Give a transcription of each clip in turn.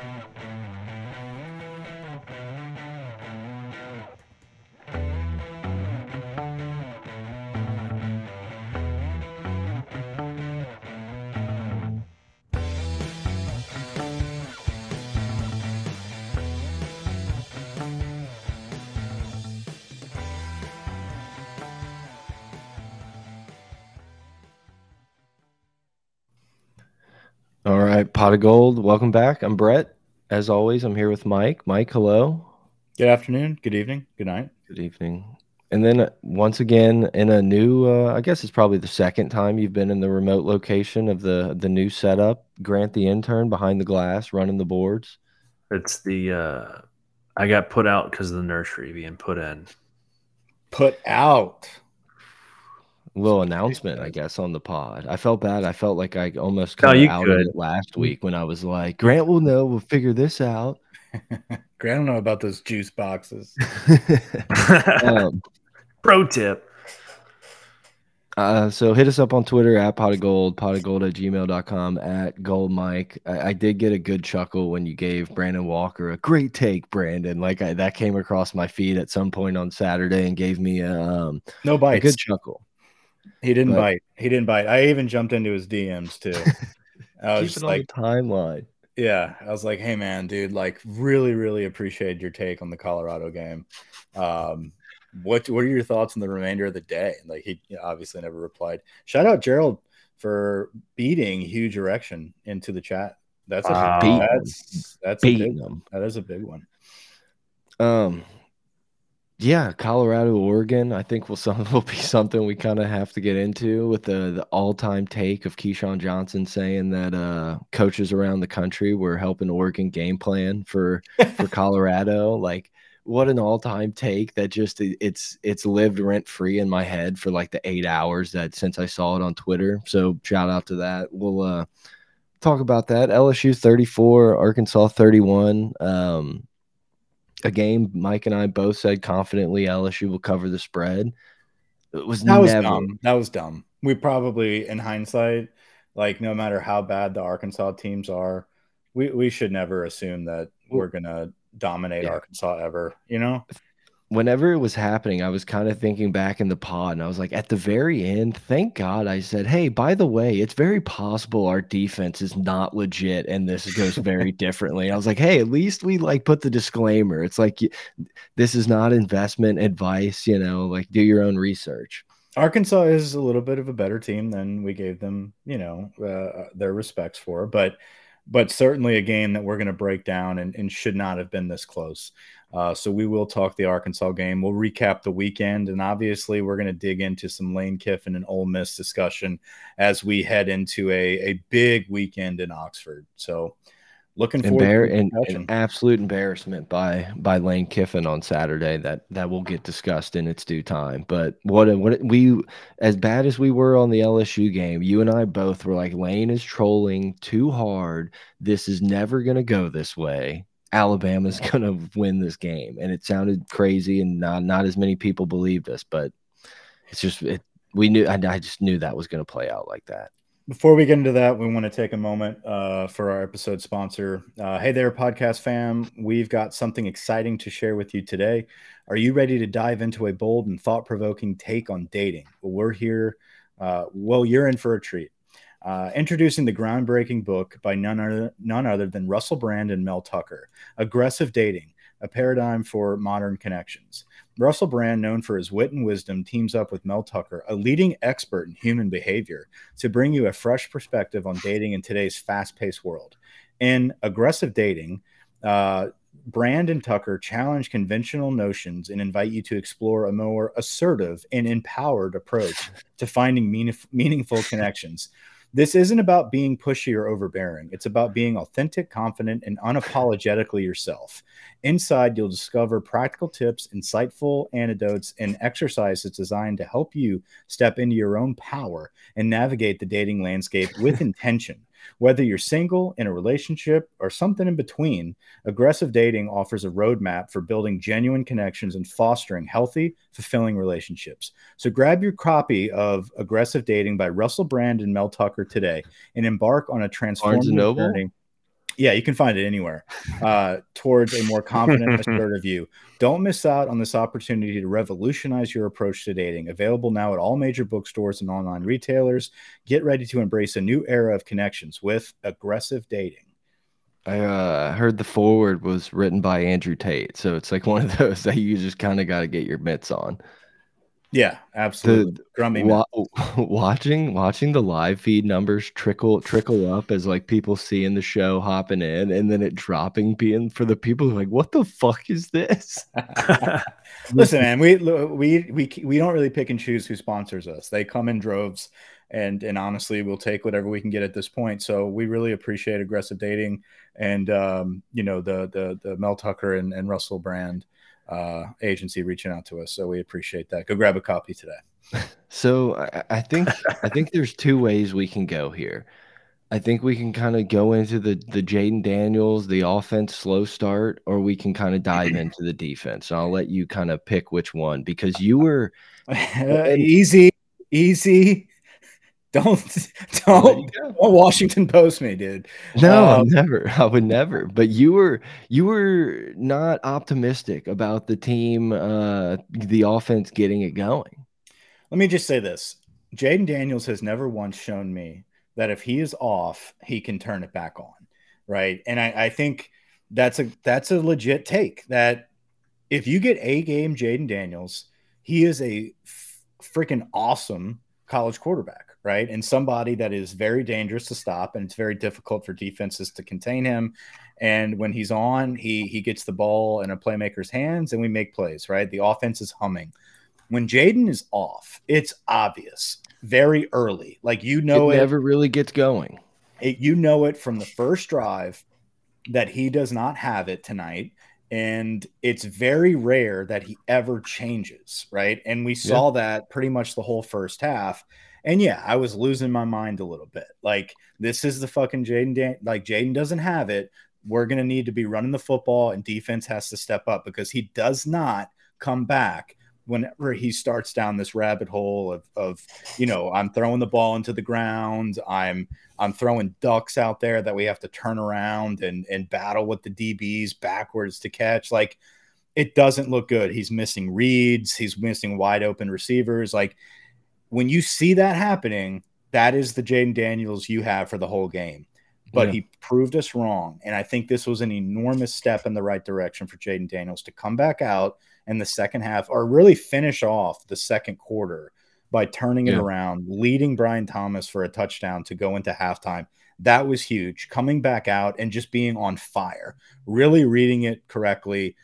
All right, pot of gold. Welcome back. I'm Brett. As always, I'm here with Mike. Mike, hello. Good afternoon. Good evening. Good night. Good evening. And then uh, once again, in a new, uh, I guess it's probably the second time you've been in the remote location of the the new setup. Grant, the intern behind the glass, running the boards. It's the uh, I got put out because of the nursery being put in. Put out little announcement, I guess, on the pod. I felt bad. I felt like I almost kind of outed could. it last week when I was like, Grant will know. We'll figure this out. Grant will know about those juice boxes. um, Pro tip. Uh, so hit us up on Twitter at pot of gold, pot of gold at gmail.com at gold mike. I, I, did get a good chuckle when you gave Brandon Walker a great take, Brandon. Like I, that came across my feed at some point on Saturday and gave me a, um, no bites. a good chuckle. He didn't but, bite. He didn't bite. I even jumped into his DMs too. I was like timeline. Yeah, I was like, "Hey man, dude, like really really appreciate your take on the Colorado game. Um what what are your thoughts on the remainder of the day?" Like he obviously never replied. Shout out Gerald for beating huge erection into the chat. That's a wow. that's that's beating a big, them. That is a big one. Um yeah, Colorado, Oregon. I think will some will be something we kind of have to get into with the the all time take of Keyshawn Johnson saying that uh, coaches around the country were helping Oregon game plan for for Colorado. Like, what an all time take that just it's it's lived rent free in my head for like the eight hours that since I saw it on Twitter. So shout out to that. We'll uh, talk about that. LSU thirty four, Arkansas thirty one. Um, a game Mike and I both said confidently LSU will cover the spread. It was that was dumb. That was dumb. We probably, in hindsight, like no matter how bad the Arkansas teams are, we we should never assume that we're gonna dominate yeah. Arkansas ever. You know, whenever it was happening, I was kind of thinking back in the pod, and I was like, at the very end, thank God I said, hey, by the way, it's very possible our defense is not legit, and this goes very differently. I was like, hey, at least we like put the disclaimer. It's like this is not investment advice, you know, like do your own research. Arkansas is a little bit of a better team than we gave them, you know, uh, their respects for, but but certainly a game that we're going to break down and, and should not have been this close. Uh, so we will talk the Arkansas game. We'll recap the weekend, and obviously we're going to dig into some Lane Kiffin and Ole Miss discussion as we head into a, a big weekend in Oxford. So looking forward Embar- to an, an absolute embarrassment by by Lane Kiffin on Saturday that that will get discussed in its due time. But what what we as bad as we were on the LSU game, you and I both were like Lane is trolling too hard. This is never going to go this way. Alabama's going to win this game. And it sounded crazy and not, not as many people believed us, but it's just, it, we knew, I, I just knew that was going to play out like that. Before we get into that, we want to take a moment uh, for our episode sponsor. Uh, hey there, podcast fam. We've got something exciting to share with you today. Are you ready to dive into a bold and thought provoking take on dating? Well, we're here. Uh, well, you're in for a treat. Uh, introducing the groundbreaking book by none other, none other than Russell Brand and Mel Tucker Aggressive Dating, a paradigm for modern connections. Russell Brand, known for his wit and wisdom, teams up with Mel Tucker, a leading expert in human behavior, to bring you a fresh perspective on dating in today's fast paced world. In Aggressive Dating, uh, Brand and Tucker challenge conventional notions and invite you to explore a more assertive and empowered approach to finding meaningful connections. This isn't about being pushy or overbearing. It's about being authentic, confident, and unapologetically yourself. Inside, you'll discover practical tips, insightful anecdotes, and exercises designed to help you step into your own power and navigate the dating landscape with intention. Whether you're single, in a relationship, or something in between, aggressive dating offers a roadmap for building genuine connections and fostering healthy, fulfilling relationships. So grab your copy of Aggressive Dating by Russell Brand and Mel Tucker today and embark on a transformative journey. Yeah, you can find it anywhere. Uh, towards a more confident, assertive you. Don't miss out on this opportunity to revolutionize your approach to dating. Available now at all major bookstores and online retailers. Get ready to embrace a new era of connections with aggressive dating. I uh, heard the forward was written by Andrew Tate, so it's like one of those that you just kind of got to get your mitts on. Yeah, absolutely. The, wa watching watching the live feed numbers trickle trickle up as like people seeing the show hopping in and then it dropping being for the people like what the fuck is this? Listen, man, we we we we don't really pick and choose who sponsors us. They come in droves and and honestly we'll take whatever we can get at this point. So we really appreciate aggressive dating and um, you know the the the Mel Tucker and, and Russell brand uh, agency reaching out to us. So we appreciate that. Go grab a copy today. So I, I think I think there's two ways we can go here. I think we can kind of go into the the Jayden Daniels, the offense slow start, or we can kind of dive into the defense. And I'll let you kind of pick which one because you were uh, easy, easy. Don't don't, don't Washington Post me, dude. No, um, never. I would never. But you were you were not optimistic about the team, uh, the offense getting it going. Let me just say this: Jayden Daniels has never once shown me that if he is off, he can turn it back on, right? And I, I think that's a that's a legit take. That if you get a game Jayden Daniels, he is a freaking awesome college quarterback right? And somebody that is very dangerous to stop, and it's very difficult for defenses to contain him. And when he's on, he he gets the ball in a playmaker's hands, and we make plays, right? The offense is humming. When Jayden is off, it's obvious very early. Like you know, it, it never really gets going. It, you know it from the first drive that he does not have it tonight and it's very rare that he ever changes, right? And we saw yeah. that pretty much the whole first half. And yeah, I was losing my mind a little bit. Like this is the fucking Jayden. Dan- like Jayden doesn't have it. We're gonna need to be running the football, and defense has to step up because he does not come back whenever he starts down this rabbit hole of, of you know i'm throwing the ball into the ground i'm i'm throwing ducks out there that we have to turn around and and battle with the dbs backwards to catch like it doesn't look good he's missing reads he's missing wide open receivers like when you see that happening, that is the Jayden Daniels you have for the whole game. But yeah. he proved us wrong. And I think this was an enormous step in the right direction for Jayden Daniels to come back out in the second half or really finish off the second quarter by turning yeah. it around, leading Brian Thomas for a touchdown to go into halftime. That was huge. Coming back out and just being on fire, really reading it correctly.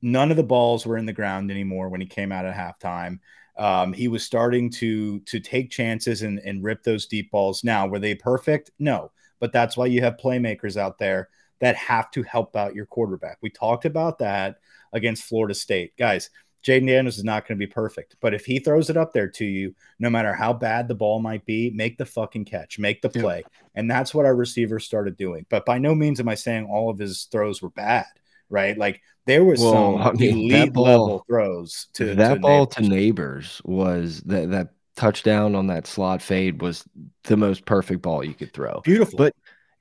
None of the balls were in the ground anymore when he came out at halftime. Um, he was starting to to take chances and, and rip those deep balls. Now, were they perfect? No, but that's why you have playmakers out there that have to help out your quarterback. We talked about that against Florida State, guys. Jayden Daniels is not going to be perfect, but if he throws it up there to you, no matter how bad the ball might be, make the fucking catch, make the play. And that's what our receivers started doing. But by no means am I saying all of his throws were bad, right? Like there was well, some I mean, elite ball, level throws to that to ball Nabers. to Nabers was that that touchdown on that slot fade was the most perfect ball you could throw. Beautiful. But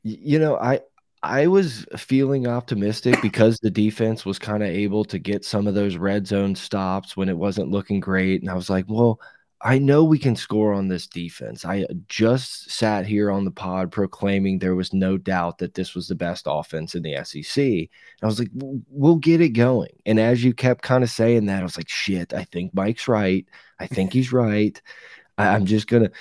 you know, I I was feeling optimistic because the defense was kind of able to get some of those red zone stops when it wasn't looking great. And I was like, well, I know we can score on this defense. I uh, just sat here on the pod proclaiming there was no doubt that this was the best offense in the SEC. And I was like, we'll get it going. And as you kept kind of saying that, I was like, shit, I think Mike's right. I think he's right. I, am just gonna.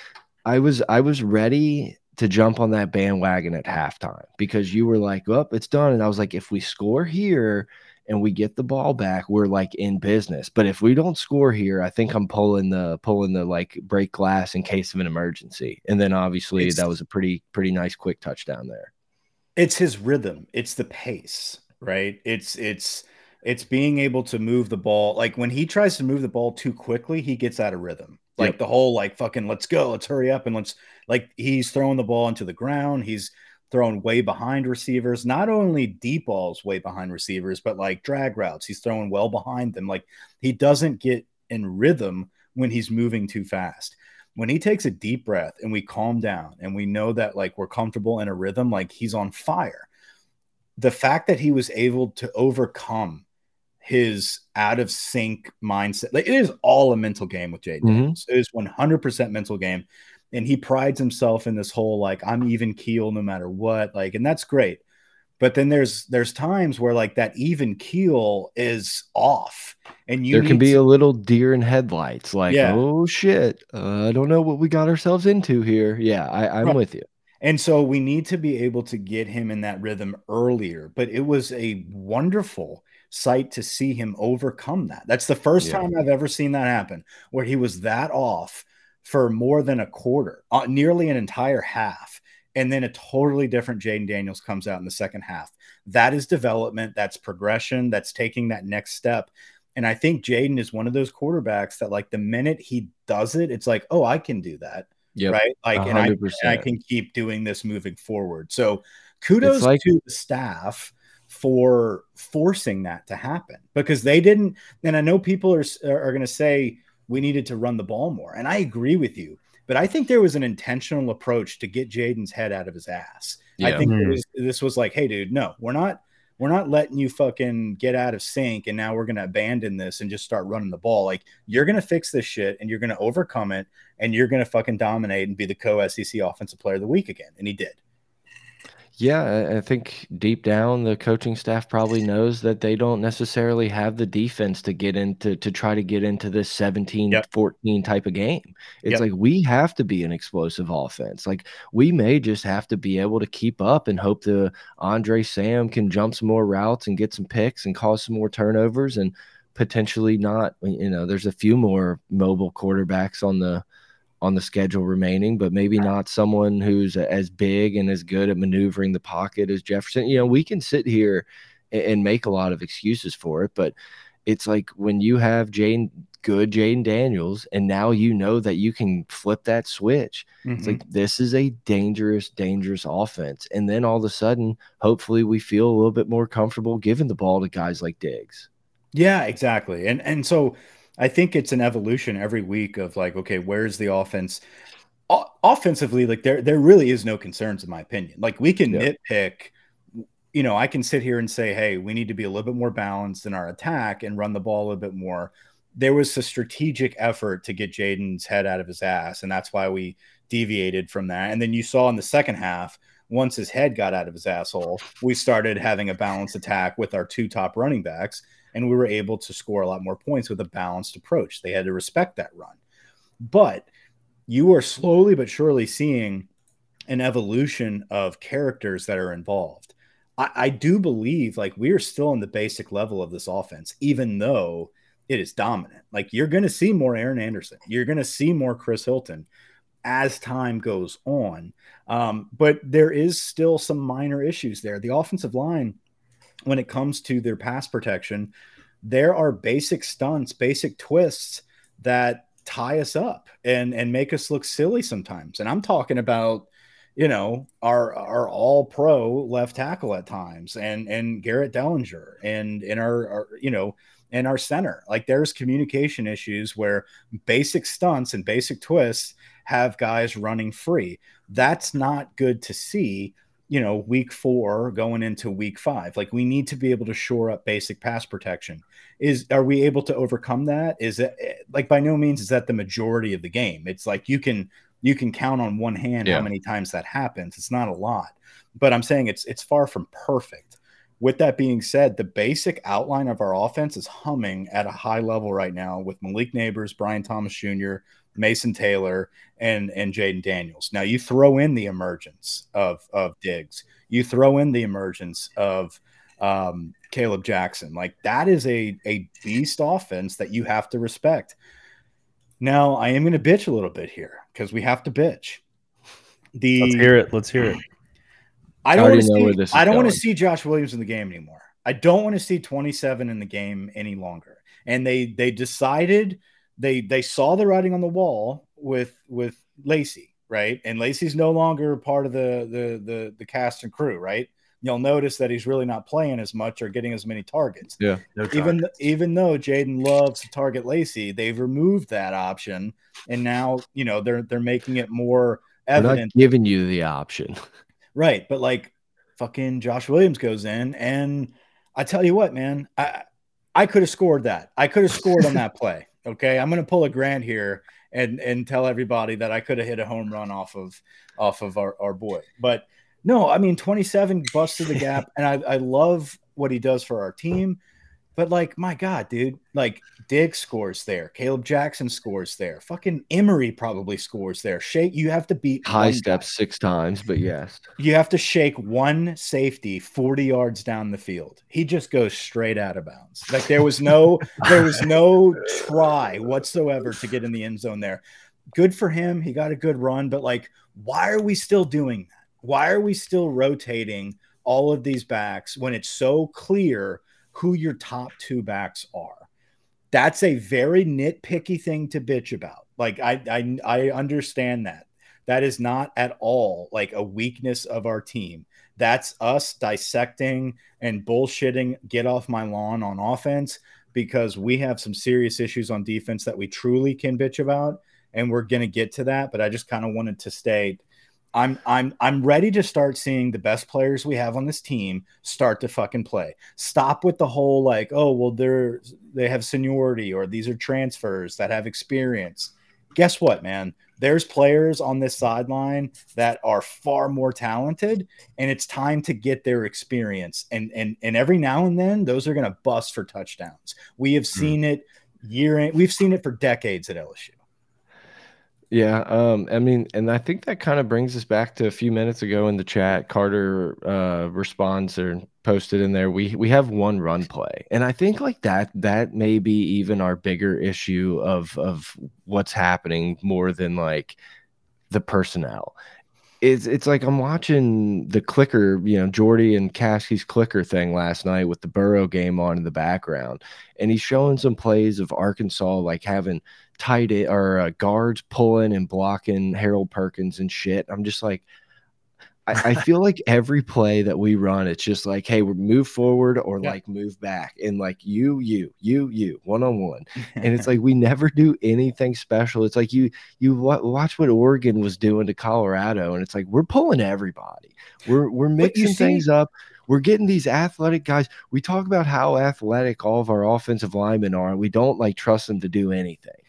I was I was ready to jump on that bandwagon at halftime because you were like, "Up, oh, it's done," and I was like, if we score here and we get the ball back, we're like in business. But if we don't score here, I think I'm pulling the pulling the like break glass in case of an emergency. And then obviously it's, that was a pretty pretty nice quick touchdown there. It's his rhythm. It's the pace, right? It's it's it's being able to move the ball. Like when he tries to move the ball too quickly, he gets out of rhythm. Like yep. the whole like fucking let's go, let's hurry up and let's like he's throwing the ball into the ground. He's throwing way behind receivers, not only deep balls way behind receivers, but like drag routes. He's throwing well behind them. Like he doesn't get in rhythm when he's moving too fast. When he takes a deep breath and we calm down and we know that like we're comfortable in a rhythm, like he's on fire. the fact that he was able to overcome his out of sync mindset. Like it is all a mental game with Jayden. Mhm. It is 100% mental game. And he prides himself in this whole like I'm even keel no matter what. Like, and that's great. But then there's there's times where like that even keel is off, and you there can be to- a little deer in headlights, like, Yeah. oh shit, uh, I don't know what we got ourselves into here. Yeah, I, I'm Right. with you. And so we need to be able to get him in that rhythm earlier. But it was a wonderful sight to see him overcome that. That's the first Yeah. time I've ever seen that happen, where he was that off for more than a quarter, uh, nearly an entire half. And then a totally different Jayden Daniels comes out in the second half. That is development, that's progression, that's taking that next step. And I think Jayden is one of those quarterbacks that, like, the minute he does it, it's like, oh, I can do that Yep. right? Like, and I, and I can keep doing this moving forward. So, kudos like- to the staff for forcing that to happen because they didn't. And I know people are are going to say we needed to run the ball more, and I agree with you. But I think there was an intentional approach to get Jayden's head out of his ass. I think it Hmm. was, this was like, hey, dude, no, we're not. We're not letting you fucking get out of sync, and now we're gonna abandon this and just start running the ball. Like you're gonna fix this shit, and you're gonna overcome it, and you're going to fucking dominate and be the co SEC offensive player of the week again. And he did. Yeah, I- think deep down the coaching staff probably knows that they don't necessarily have the defense to get into to try to get into this 17 Yep. 14 type of game. It's Yep. like we have to be an explosive offense. Like we may just have to be able to keep up and hope the Andre Sam can jump some more routes and get some picks and cause some more turnovers and potentially not you know there's a few more mobile quarterbacks on the on the schedule remaining, but maybe not someone who's as big and as good at maneuvering the pocket as Jefferson. You know, we can sit here and, make a lot of excuses for it, but it's like when you have Jane, good Jayden Daniels, and now you know that you can flip that switch. It's mm-hmm. like this is a dangerous, dangerous offense. And then all of a sudden, hopefully, we feel a little bit more comfortable giving the ball to guys like Diggs. Yeah, exactly. And and so I think it's an evolution every week of like, okay, where's the offense? O- offensively, like there there really is no concerns in my opinion. Like we can Yeah. nitpick, you know, I can sit here and say, hey, we need to be a little bit more balanced in our attack and run the ball a little bit more. There was a strategic effort to get Jayden's head out of his ass, and that's why we deviated from that. And then you saw in the second half, once his head got out of his asshole, we started having a balanced attack with our two top running backs and we were able to score a lot more points with a balanced approach. They had to respect that run. But you are slowly but surely seeing an evolution of characters that are involved. I, I do believe like we are still on the basic level of this offense, even though it is dominant. Like you're going to see more Aaron Anderson, you're going to see more Chris Hilton as time goes on. Um, but there is still some minor issues there. The offensive line when it comes to their pass protection, there are basic stunts, basic twists that tie us up and and make us look silly sometimes. And I'm talking about, you know, our our all pro left tackle at times and and Garrett Dellinger and in our, our you know and our center. Like there's communication issues where basic stunts and basic twists have guys running free. That's not good to see you know, week four going into week five. Like we need to be able to shore up basic pass protection. Is are we able to overcome that? Is it eh, like by no means is that the majority of the game? It's like you can you can count on one hand Yeah. how many times that happens. It's not a lot, but I'm saying it's it's far from perfect. With that being said, the basic outline of our offense is humming at a high level right now with Malik Nabers, Brian Thomas Jr., Mason Taylor, and and Jayden Daniels. Now you throw in the emergence of of Diggs, you throw in the emergence of um, Kaleb Jackson. Like that is a a beast offense that you have to respect. Now I am going to bitch a little bit here because we have to bitch. The Let's hear it. Let's hear it. I I don't want to see. where this is I don't want to see Josh Williams in the game anymore. I don't want to see 27 in the game any longer. And they they decided they they saw the writing on the wall with with Lacy, right? And Lacy's no longer part of the the the the cast and crew, right? You'll notice that he's really not playing as much or getting as many targets. No Even targets. even though Jayden loves to target Lacy, they've removed that option, and now you know they're they're making it more We're not evident giving you the option. Right, but like fucking Josh Williams goes in, and I tell you what, man, I I could have scored that. I could have scored on that play. Okay, I'm gonna pull a Grant here and and tell everybody that I could have hit a home run off of off of our, our boy. But no, I mean 27 busted the gap, and I, I love what he does for our team. But like, my God, dude, like Diggs scores there, Kaleb Jackson scores there, fucking Emery probably scores there. Shake, you have to beat high steps guy. six times, but yes, you have to shake one safety 40 yards down the field. He just goes straight out of bounds. Like there was no, there was no try whatsoever to get in the end zone there. Good for him. He got a good run, but like, why are we still doing that? Why are we still rotating all of these backs when it's so clear? Who your top two backs are. That's a very nitpicky thing to bitch about. Like I I I understand that. That is not at all like a weakness of our team. That's us dissecting and bullshitting get off my lawn on offense because we have some serious issues on defense that we truly can bitch about and we're going to get to that, but I just kind of wanted to state I'm I'm I'm ready to start seeing the best players we have on this team start to fucking play. Stop with the whole like, oh well, they're they have seniority or these are transfers that have experience. Guess what, man? There's players on this sideline that are far more talented, and it's time to get their experience. And and and every now and then, those are going to bust for touchdowns. We have hmm. seen mm. it year in, we've seen it for decades at LSU. Yeah, um, I mean, and I think that kind of brings us back to a few minutes ago in the chat. Carter uh, responds or posted in there. We we have one run play, and I think like that that may be even our bigger issue of of what's happening more than like the personnel. It's it's like I'm watching the clicker, you know, Jordy and Caskey's clicker thing last night with the Burrow game on in the background, and he's showing some plays of Arkansas like having tight it or uh, guards pulling and blocking Harold Perkins and shit. I'm just like, I, I, feel like every play that we run, it's just like, hey, we move forward or yeah. like move back, and like you, you, you, you, one on one, and it's like we never do anything special. It's like you you watch what Oregon was doing to Colorado, and it's like we're pulling everybody. We're we're mixing things up. We're getting these athletic guys. We talk about how athletic all of our offensive linemen are. We don't like trust them to do anything.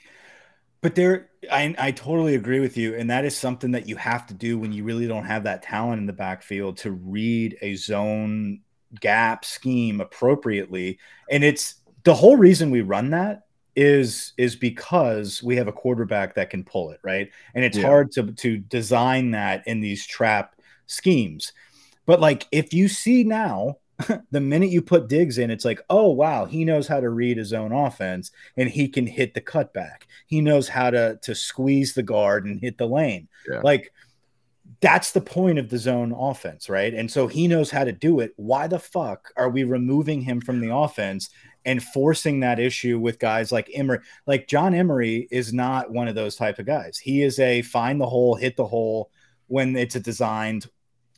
But there, I, I totally agree with you. And that is something that you have to do when you really don't have that talent in the backfield to read a zone gap scheme appropriately. And it's the whole reason we run that is is because we have a quarterback that can pull it, right? And it's yeah. hard to to design that in these trap schemes. But like if you see now the minute you put Diggs in, it's like, oh wow, he knows how to read his own offense and he can hit the cutback. He knows how to to squeeze the guard and hit the lane. Yeah. Like that's the point of the zone offense, right? And so he knows how to do it. Why the fuck are we removing him from the offense and forcing that issue with guys like Emery? Like John Emery is not one of those type of guys. He is a find the hole, hit the hole when it's a designed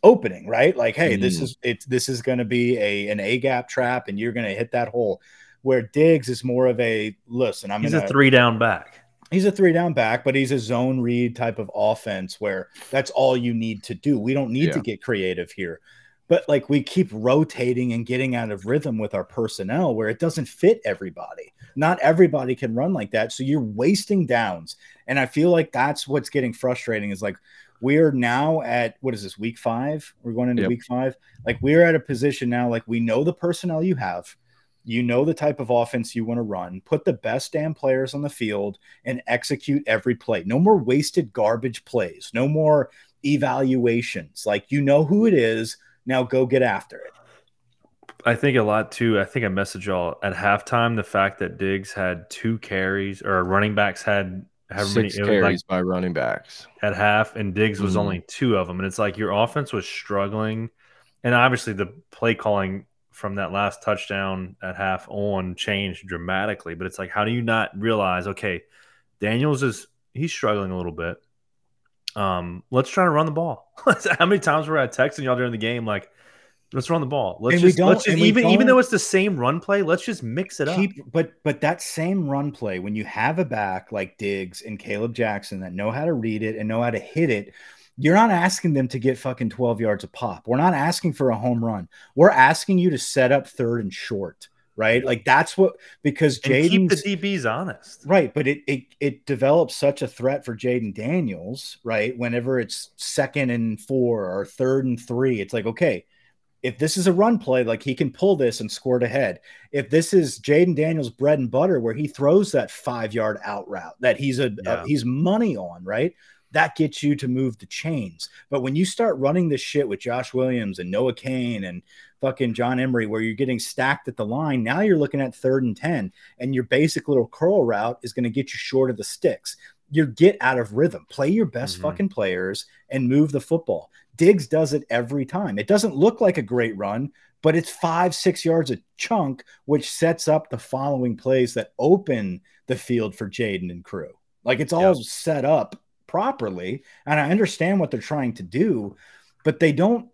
opening, right? Like, hey, mm. this is it's this is going to be a an A gap trap, and you're going to hit that hole. Where Diggs is more of a listen. I'm he's a three down back. He's a three down back, but he's a zone read type of offense where that's all you need to do. We don't need yeah. to get creative here. But like we keep rotating and getting out of rhythm with our personnel where it doesn't fit everybody. Not everybody can run like that. So you're wasting downs. And I feel like that's what's getting frustrating is like we are now at what is this week five? We're going into yep. week five. Like we're at a position now, like we know the personnel you have, you know the type of offense you want to run, put the best damn players on the field and execute every play. No more wasted garbage plays, no more evaluations. Like you know who it is. Now go get after it. I think a lot too. I think I messaged y'all at halftime the fact that Diggs had two carries or running backs had however Six many carries like, by running backs at half, and Diggs was mm. only two of them. And it's like your offense was struggling, and obviously the play calling from that last touchdown at half on changed dramatically. But it's like, how do you not realize? Okay, Daniels is he's struggling a little bit. Um, let's try to run the ball. how many times were I texting y'all during the game like? Let's run the ball. Let's and just, let's just even even though it's the same run play, let's just mix it keep, up. But but that same run play, when you have a back like Diggs and Kaleb Jackson that know how to read it and know how to hit it, you're not asking them to get fucking 12 yards a pop. We're not asking for a home run. We're asking you to set up third and short, right? Like that's what because Jayden keep the DBs honest, right? But it it it develops such a threat for Jayden Daniels, right? Whenever it's second and four or third and three, it's like okay, if this is a run play, like he can pull this and score it ahead. If this is Jayden Daniels' bread and butter, where he throws that five yard out route that he's a, yeah. he's money on, right? That gets you to move the chains. But when you start running this shit with Josh Williams and Noah Cain and fucking John Emery, where you're getting stacked at the line, now you're looking at third and ten, and your basic little curl route is going to get you short of the sticks you get out of rhythm. Play your best mm-hmm. fucking players and move the football. Diggs does it every time. It doesn't look like a great run, but it's five, six yards a chunk, which sets up the following plays that open the field for Jayden and crew. Like it's all yep. set up properly. And I understand what they're trying to do, but they don't.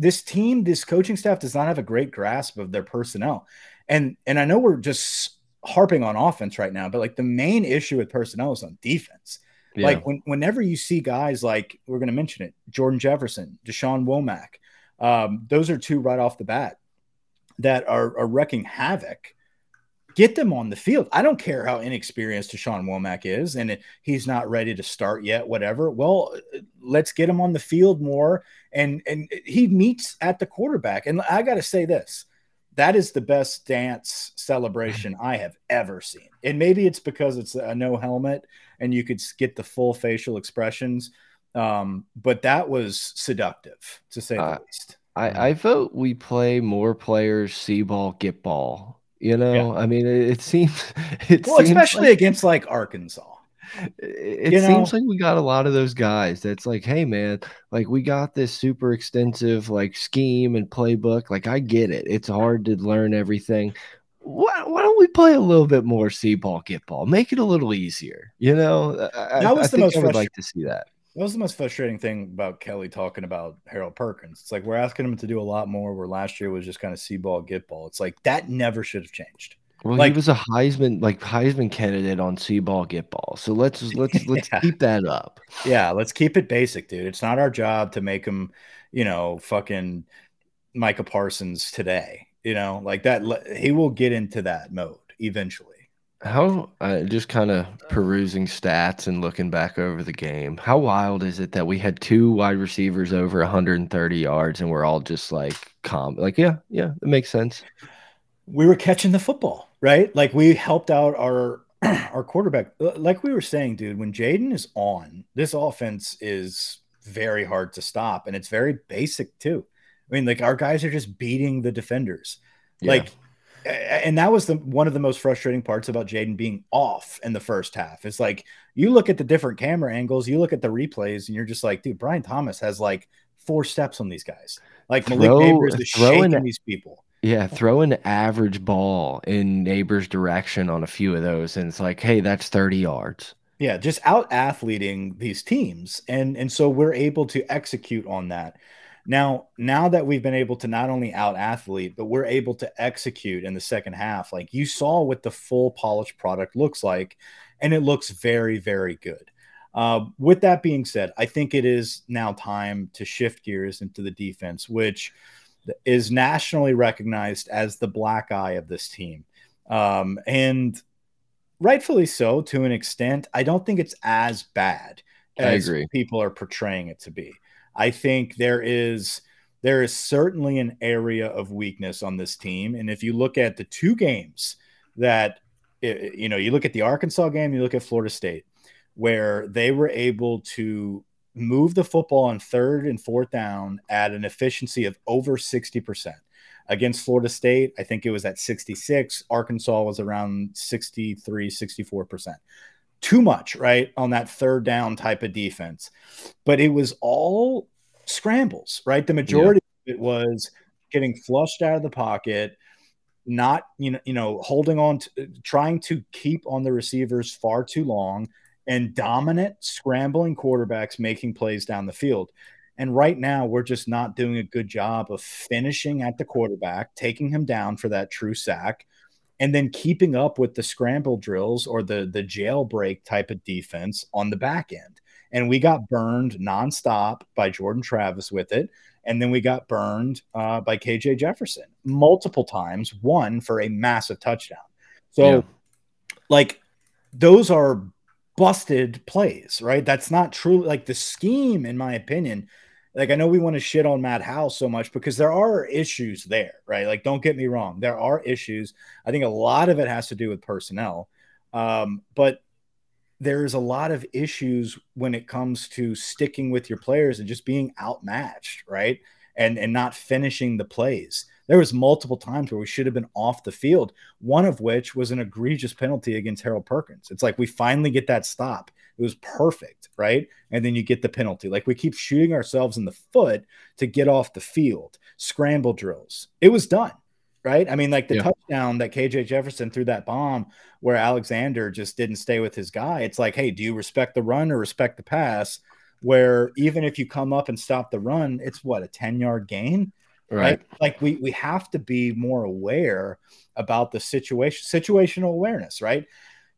This team, this coaching staff does not have a great grasp of their personnel. And and I know we're just harping on offense right now, but like the main issue with personnel is on defense. Yeah. Like when, whenever you see guys like we're going to mention it, Jordan Jefferson, Dashawn Womack, um, those are two right off the bat that are, are wrecking havoc. Get them on the field. I don't care how inexperienced Dashawn Womack is, and he's not ready to start yet. Whatever. Well, let's get him on the field more, and and he meets at the quarterback. And I got to say this: that is the best dance celebration I have ever seen. And maybe it's because it's a no helmet and you could get the full facial expressions. Um, but that was seductive to say uh, the least. I, I vote we play more players see ball, get ball. You know, yeah. I mean, it, it seems it well, seems especially like, against like Arkansas. It you seems know? like we got a lot of those guys that's like, hey man, like we got this super extensive like scheme and playbook. Like I get it. It's hard to learn everything. Why, why don't we play a little bit more see ball, get ball? Make it a little easier. You know, I, that was I the most I would like to see that. That was the most frustrating thing about Kelly talking about Harold Perkins. It's like we're asking him to do a lot more where last year was just kind of see ball, get ball. It's like that never should have changed. Well, like, he was a Heisman like Heisman candidate on see ball get ball. So let's let's let's keep that up. Yeah, let's keep it basic, dude. It's not our job to make him, you know, fucking Micah Parsons today. You know, like that. He will get into that mode eventually. How uh, just kind of perusing stats and looking back over the game. How wild is it that we had two wide receivers over 130 yards and we're all just like calm, like yeah, yeah, it makes sense. We were catching the football right? Like we helped out our our quarterback. Like we were saying, dude, when Jayden is on, this offense is very hard to stop, and it's very basic too. I mean, like our guys are just beating the defenders, yeah. like. And that was the one of the most frustrating parts about Jayden being off in the first half. It's like you look at the different camera angles, you look at the replays, and you're just like, dude, Brian Thomas has like four steps on these guys. Like Malik throw, Nabers is shaking these people. Yeah, throw an average ball in Nabers' direction on a few of those, and it's like, hey, that's 30 yards. Yeah, just out athleting these teams. And and so we're able to execute on that. Now, now that we've been able to not only out athlete, but we're able to execute in the second half, like you saw what the full polished product looks like, and it looks very, very good. Uh, with that being said, I think it is now time to shift gears into the defense, which is nationally recognized as the black eye of this team. Um, and rightfully so to an extent. I don't think it's as bad as people are portraying it to be. I think there is there is certainly an area of weakness on this team. And if you look at the two games that you know, you look at the Arkansas game, you look at Florida State, where they were able to move the football on third and fourth down at an efficiency of over 60%. Against Florida State, I think it was at 66. Arkansas was around 63, 64%. Too much, right? On that third down type of defense. But it was all scrambles, right? The majority yeah. of it was getting flushed out of the pocket, not, you know, you know, holding on to trying to keep on the receivers far too long and dominant scrambling quarterbacks making plays down the field. And right now, we're just not doing a good job of finishing at the quarterback, taking him down for that true sack, and then keeping up with the scramble drills or the the jailbreak type of defense on the back end. and we got burned nonstop by Jordan Travis with it. And then we got burned uh, by KJ Jefferson multiple times, one for a massive touchdown. So, yeah. like, those are busted plays, right? That's not true. Like, the scheme, in my opinion, like I know we want to shit on Matt House so much because there are issues there, right? Like, don't get me wrong, there are issues. I think a lot of it has to do with personnel, um, but there's a lot of issues when it comes to sticking with your players and just being outmatched, right? And and not finishing the plays. There was multiple times where we should have been off the field. One of which was an egregious penalty against Harold Perkins. It's like we finally get that stop. It was perfect, right? And then you get the penalty. Like we keep shooting ourselves in the foot to get off the field. Scramble drills. It was done right? I mean, like the yeah. touchdown that KJ Jefferson threw that bomb where Alexander just didn't stay with his guy. It's like, hey, do you respect the run or respect the pass? Where even if you come up and stop the run, it's what a 10 yard gain. Right. right. Like we we have to be more aware about the situation, situational awareness, right?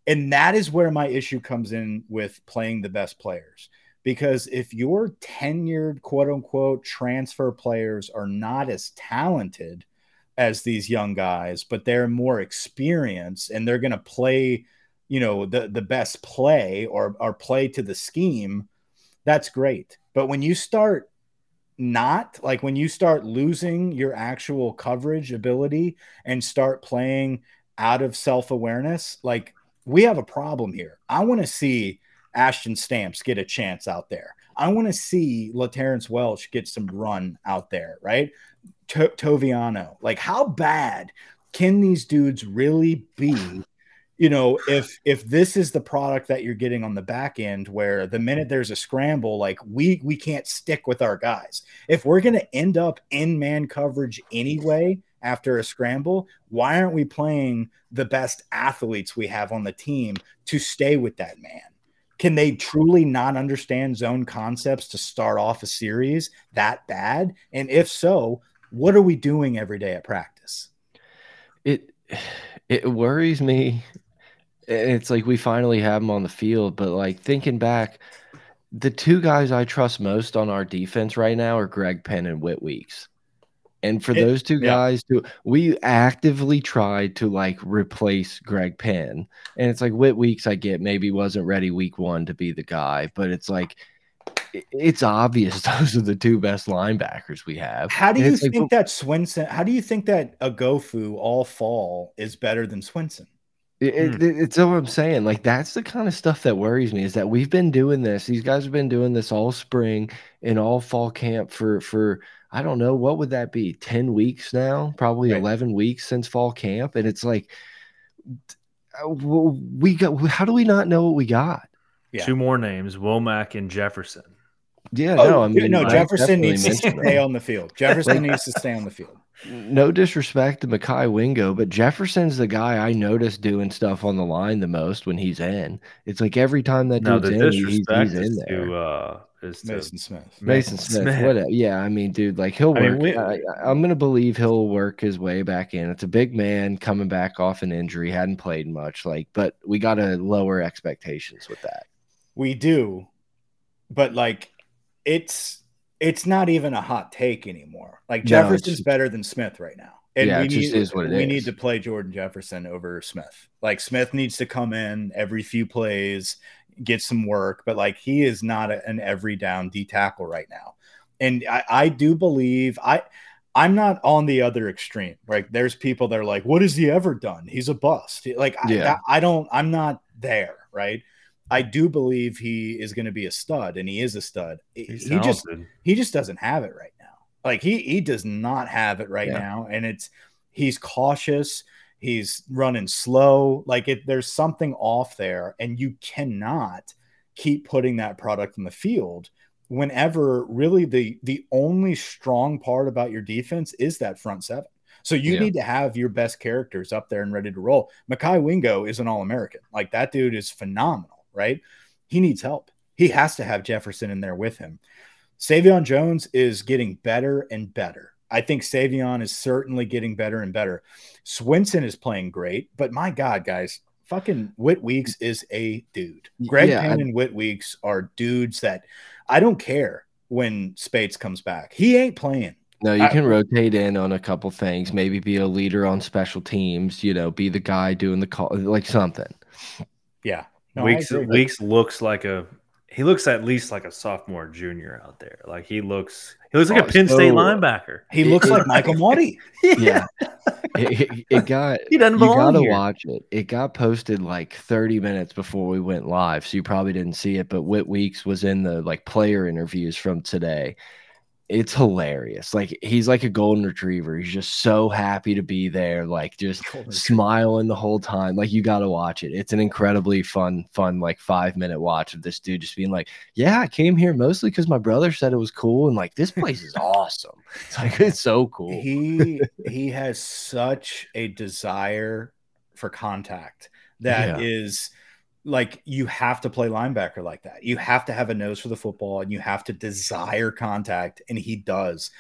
And that is where my issue comes in with playing the best players. Because if your tenured quote unquote transfer players are not as talented as these young guys, but they're more experienced and they're going to play, you know, the the best play or or play to the scheme. That's great. But when you start not like when you start losing your actual coverage ability and start playing out of self-awareness, like we have a problem here. I want to see Ashton Stamps get a chance out there. I want to see LaTerrence Welch get some run out there, right? to- Toviano. Like, how bad can these dudes really be? You know, if if this is the product that you're getting on the back end, where the minute there's a scramble, like we we can't stick with our guys. If we're gonna end up in man coverage anyway after a scramble, why aren't we playing the best athletes we have on the team to stay with that man? can they truly not understand zone concepts to start off a series that bad? And if so, what are we doing every day at practice? It it worries me. It's like we finally have them on the field, but like thinking back, the two guys I trust most on our defense right now are Greg Penn and Whit Weeks. And for it, those two yeah. guys, to we actively tried to like replace Greg Penn. And it's like Whit Weeks, I get maybe wasn't ready week one to be the guy, but it's like it's obvious those are the two best linebackers we have. How do you think like, that Swinson? How do you think that Oghoufo all fall is better than Swinson? It, it, hmm. it's what I'm saying. Like that's the kind of stuff that worries me is that we've been doing this. These guys have been doing this all spring and all fall camp for for I don't know what would that be? Ten weeks now, probably right. eleven weeks since fall camp, and it's like uh, we got. How do we not know what we got? Yeah. Two more names: Womack and Jefferson. Yeah, oh, no, I mean, no. Jefferson needs to stay on the field. Jefferson needs to stay on the field. No disrespect to Mekhi Wingo, but Jefferson's the guy I notice doing stuff on the line the most when he's in. It's like every time that no, dude's in, he's, he's in there. To, uh, is Mason Smith. Mason, Smith. Smith. Whatever. Yeah, I mean, dude, like he'll work. I mean, we, I, am gonna believe he'll work his way back in. It's a big man coming back off an injury, hadn't played much. Like, but we got to lower expectations with that. We do, but like it's it's not even a hot take anymore. Like Jefferson's no, better than Smith right now. And yeah, we need, is what it we is. need to play Jordan Jefferson over Smith. Like Smith needs to come in every few plays, get some work, but like he is not a, an every down D tackle right now. And I, I do believe I I'm not on the other extreme. Right? There's people that are like, "What has he ever done? He's a bust." Like yeah. I, I don't. I'm not there. Right? I do believe he is going to be a stud, and he is a stud. He's he just he just doesn't have it right now. Like he he does not have it right yeah. now, and it's he's cautious. He's running slow. Like it, there's something off there, and you cannot keep putting that product in the field whenever really the the only strong part about your defense is that front seven. So you yeah. need to have your best characters up there and ready to roll. Mekhi Wingo is an All American. Like that dude is phenomenal right? He needs help. He has to have Jefferson in there with him. Sai'vion Jones is getting better and better. I think Sai'vion is certainly getting better and better. Swinson is playing great, but my God, guys, fucking Whit Weeks is a dude. Greg Yeah, Penn I- and Whit Weeks are dudes that I don't care when Speights comes back. He ain't playing. No, you I- can rotate in on a couple things. Maybe be a leader on special teams. You know, be the guy doing the call, like something. Yeah. No, Weeks. Weeks looks like a he looks at least like a sophomore junior out there. Like he looks he looks like Oh, a Penn State linebacker. He looks it- like Michael Marty. Yeah, it, it- it got. He doesn't belong You gotta here. watch it. It got posted like 30 minutes before we went live, so you probably didn't see it. But Whit Weeks was in the like player interviews from today. It's hilarious. Like he's like a golden retriever. He's just so happy to be there, like just Golden smiling the whole time. Like you got to watch it. It's an incredibly fun, fun like five minute watch of this dude just being like, "Yeah, I came here mostly because my brother said it was cool, and like this place is awesome. It's like it's so cool." He he has such a desire for contact that is like you have to play linebacker like that. You have to have a nose for the football and you have to desire contact, and he does.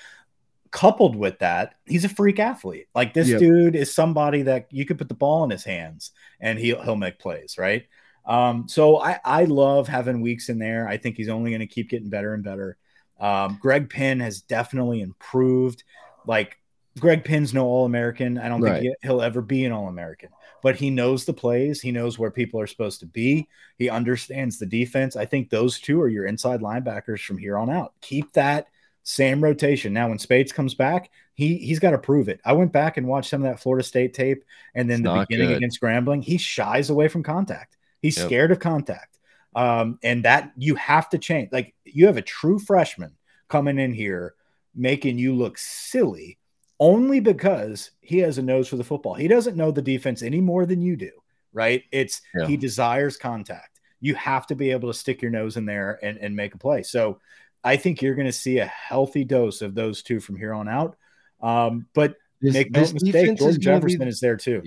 Coupled with that, he's a freak athlete. Like this Yep. dude is somebody that you could put the ball in his hands and he'll he'll make plays, right? Um, so I I love having weeks in there. I think he's only going to keep getting better and better. Um, Greg Penn has definitely improved. Like Greg Penn's no All American. I don't Right. think he, he'll ever be an All American, but he knows the plays. He knows where people are supposed to be. He understands the defense. I think those two are your inside linebackers from here on out. Keep that same rotation. Now, when Speights comes back, he he's got to prove it. I went back and watched some of that Florida State tape, and then It's the beginning good. against Grambling, he shies away from contact. He's Yep. scared of contact. Um, and that you have to change. Like you have a true freshman coming in here making you look silly only because he has a nose for the football. He doesn't know the defense any more than you do, right? It's Yeah. he desires contact. You have to be able to stick your nose in there and, and make a play. So I think you're going to see a healthy dose of those two from here on out. Um, but This, make no mistake, defense is Jordan gonna be Jefferson is there too.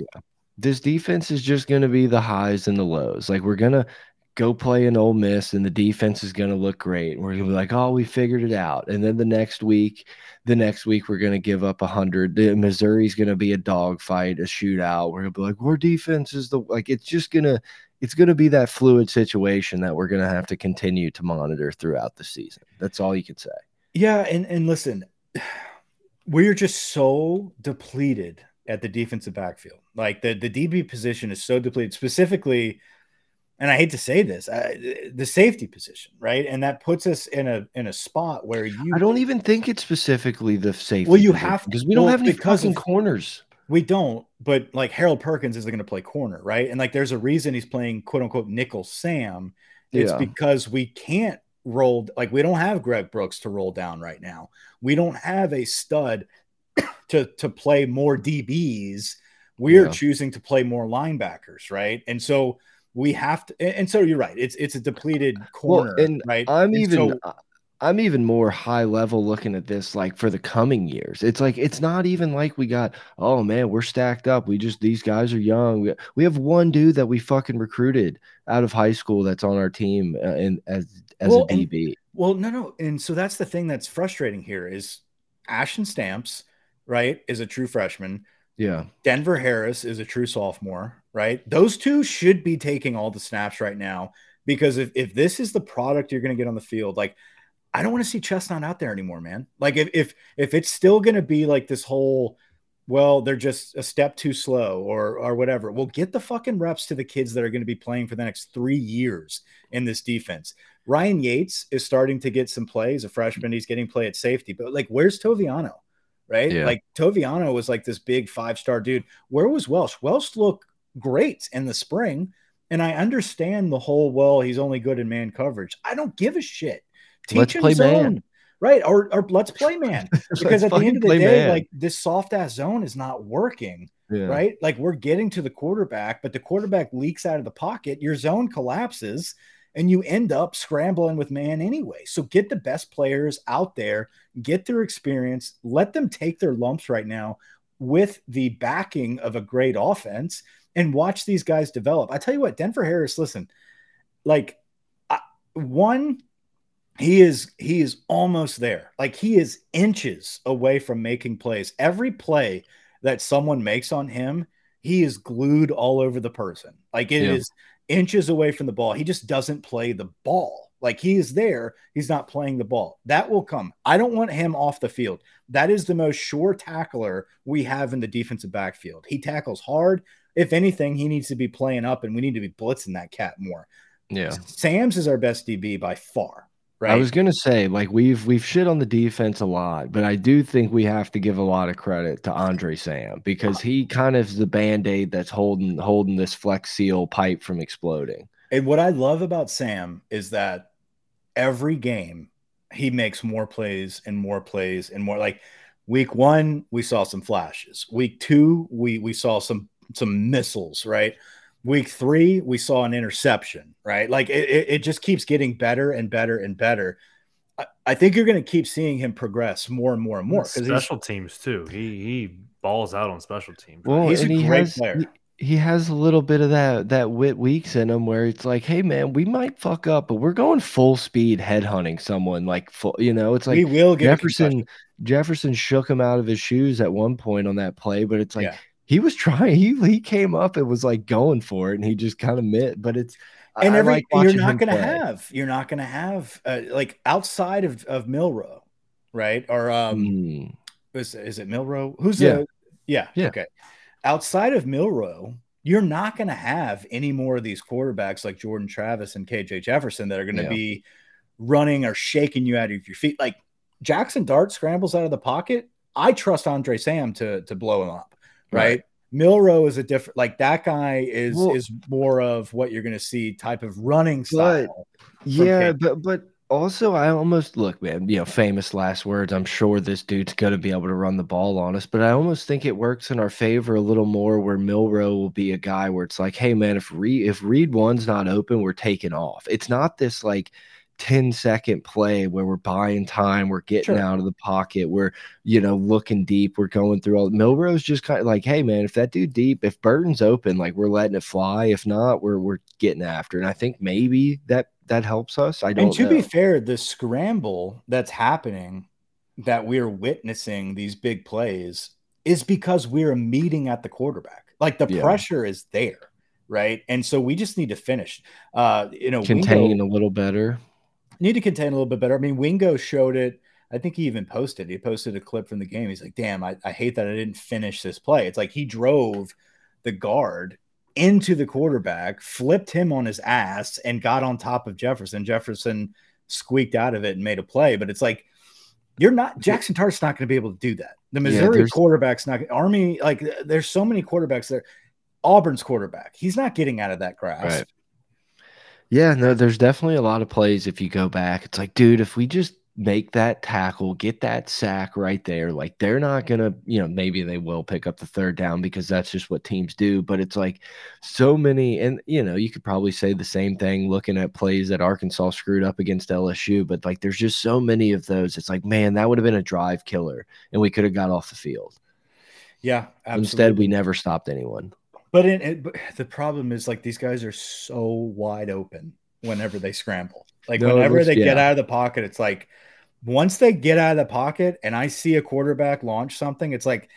this defense is just going to be the highs and the lows. Like we're going to go play an Ole Miss and the defense is going to look great. We're going to be like, "Oh, we figured it out." And then the next week, the next week we're going to give up a 100. The Missouri's going to be a dogfight, a shootout. We're going to be like, "Our defense is the like it's just going to it's going to be that fluid situation that we're going to have to continue to monitor throughout the season." That's all you can say. Yeah, and and listen, we're just so depleted at the defensive backfield. Like the the DB position is so depleted, specifically, and I hate to say this, uh, the safety position, right? And that puts us in a in a spot where you I don't even think it's specifically the safety. Well, you position, have- because we don't well, have any fucking of- corners. we don't, but like Harold Perkins isn't going to play corner, right? And like there's a reason he's playing quote unquote nickel Sam. It's Yeah. because we can't roll like we don't have Greg Brooks to roll down right now. We don't have a stud to to play more DBs. We're Yeah. choosing to play more linebackers, right? And so we have to and and so you're right. It's it's a depleted corner, and right? I'm And even so- I'm even more high level looking at this like for the coming years. It's like it's not even like we got oh man, we're stacked up. We just these guys are young. We, we have one dude that we fucking recruited out of high school that's on our team uh, and as as Well, a and- DB. Well, no, no. And so that's the thing that's frustrating here is Ashton Stamps, right, is a true freshman. yeah. Denver Harris is a true sophomore, right? Those two should be taking all the snaps right now because if, if this is the product you're going to get on the field, like I don't want to see Chestnut out there anymore, man. Like if if if it's still going to be like this whole well, they're just a step too slow or or whatever. Well, get the fucking reps to the kids that are going to be playing for the next 3 years in this defense. Ryan Yates is starting to get some plays, a freshman, he's getting play at safety, but like where's Toviano? Right? Yeah. Like Toviano was like this big five-star dude. Where was Welsh? Welsh looked great in the spring. And I understand the whole, well, he's only good in man coverage. I don't give a shit. Teach Let's him play zone. man. Right. Or, or let's play man. Because at the end of the day, man. like this soft ass zone is not working. Yeah. Right. Like we're getting to the quarterback, but the quarterback leaks out of the pocket. Your zone collapses and you end up scrambling with man anyway. So get the best players out there, get their experience, let them take their lumps right now with the backing of a great offense and watch these guys develop. I tell you what, Denver Harris, listen, like I, one, he is he is almost there. Like he is inches away from making plays. Every play that someone makes on him, he is glued all over the person. Like it Yeah. is inches away from the ball. He just doesn't play the ball. Like he is there, he's not playing the ball. That will come. I don't want him off the field. That is the most sure tackler we have in the defensive backfield. He tackles hard. If anything, he needs to be playing up, and we need to be blitzing that cat more. Yeah. Sam's is our best DB by far. Right. I was gonna say, like we've we've shit on the defense a lot, but I do think we have to give a lot of credit to Andre Sam because he kind of is the band-aid that's holding holding this flex seal pipe from exploding. And what I love about Sam is that every game he makes more plays and more plays and more like week one we saw some flashes week two we we saw some some missiles right week three we saw an interception right like it, it, it just keeps getting better and better and better i, I think you're going to keep seeing him progress more and more and more because special teams too. He he balls out on special teams. Well, He's a he great has player. he, he has a little bit of that that Whit Weeks in him where it's like, hey man, we might fuck up, but we're going full speed headhunting someone like full, you know, it's like we will get Jefferson. Jefferson shook him out of his shoes at one point on that play, but it's like Yeah. He was trying. He he came up and was like going for it, and he just kind of mit. But it's and I every like you're not going to play. have you're not going to have uh, like outside of of Milroe, right? Or um, Mm, is, is it Milroe? Who's Yeah. the yeah, Yeah. okay. Outside of Milroe, you're not going to have any more of these quarterbacks like Jordan Travis and KJ Jefferson that are going to Yeah. be running or shaking you out of your feet. Like Jackson Dart scrambles out of the pocket. I trust Andre Sam to to blow him up, right? Right. Milroe is a different like that guy is Well- is more of what you're going to see type of running But- style. yeah, K- but but also I almost look, man. You know, famous last words. I'm sure this dude's gonna be able to run the ball on us, but I almost think it works in our favor a little more. Where Milroe will be a guy where it's like, hey man, if read if read one's not open, we're taking off. It's not this like 10 second play where we're buying time, we're getting Sure. out of the pocket, we're you know looking deep, we're going through all Milroe's just kind of like, hey man, if that dude deep, if Burton's open, like we're letting it fly. If not, we're we're getting after. And I think maybe that that helps us. I don't And to know. be fair, the scramble that's happening that we're witnessing these big plays is because we're meeting at the quarterback. Like the Yeah. pressure is there, right? And so we just need to finish. Uh, you know, contain a little better. Need to contain a little bit better. I mean, Wingo showed it. I think he even posted. He posted a clip from the game. He's like, "Damn, I, I hate that I didn't finish this play." It's like he drove the guard into the quarterback, flipped him on his ass, and got on top of Jefferson. Jefferson squeaked out of it and made a play. But it's like you're not Jackson Dart's not going to be able to do that. The Missouri there's- quarterback's not Army. Like there's so many quarterbacks there. Auburn's quarterback, he's not getting out of that grasp. Right. Yeah, no, there's definitely a lot of plays if you go back. It's like, dude, if we just make that tackle, get that sack right there, like they're not gonna, you know, maybe they will pick up the third down because that's just what teams do. But it's like so many, and you know, you could probably say the same thing looking at plays that Arkansas screwed up against LSU, but like there's just so many of those. It's like, man, that would have been a drive killer, and we could have got off the field. Yeah, absolutely. Instead, we never stopped anyone. But, in, it, but the problem is like these guys are so wide open whenever they scramble. Like No, whenever looks- they get out of the pocket, it's like once they get out of the pocket and I see a quarterback launch something, it's like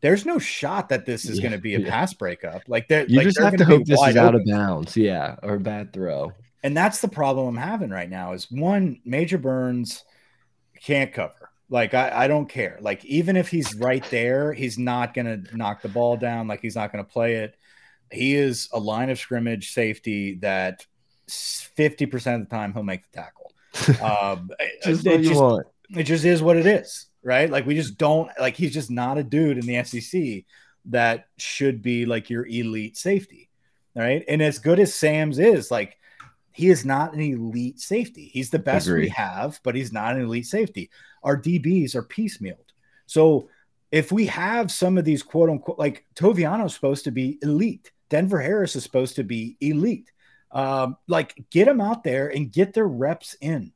there's no shot that this is Yeah, going to be a yeah. pass breakup. Like they're You like, just have to hope this is out of bounds, yeah, or a bad throw. And that's the problem I'm having right now is one Major Burns can't cover. Like I, I don't care. Like even if he's right there, he's not gonna knock the ball down. Like he's not gonna play it. He is a line of scrimmage safety that fifty percent of the time he'll make the tackle. Um, Just it, what you just, want. it just is what it is, right? Like we just don't like he's just not a dude in the SEC that should be like your elite safety, right? And as good as Sam's is, like he is not an elite safety. He's the best we have, but he's not an elite safety. Our DBs are piecemealed. So if we have some of these quote unquote, like Toviano's supposed to be elite, Denver Harris is supposed to be elite. Um, like get them out there and get their reps in.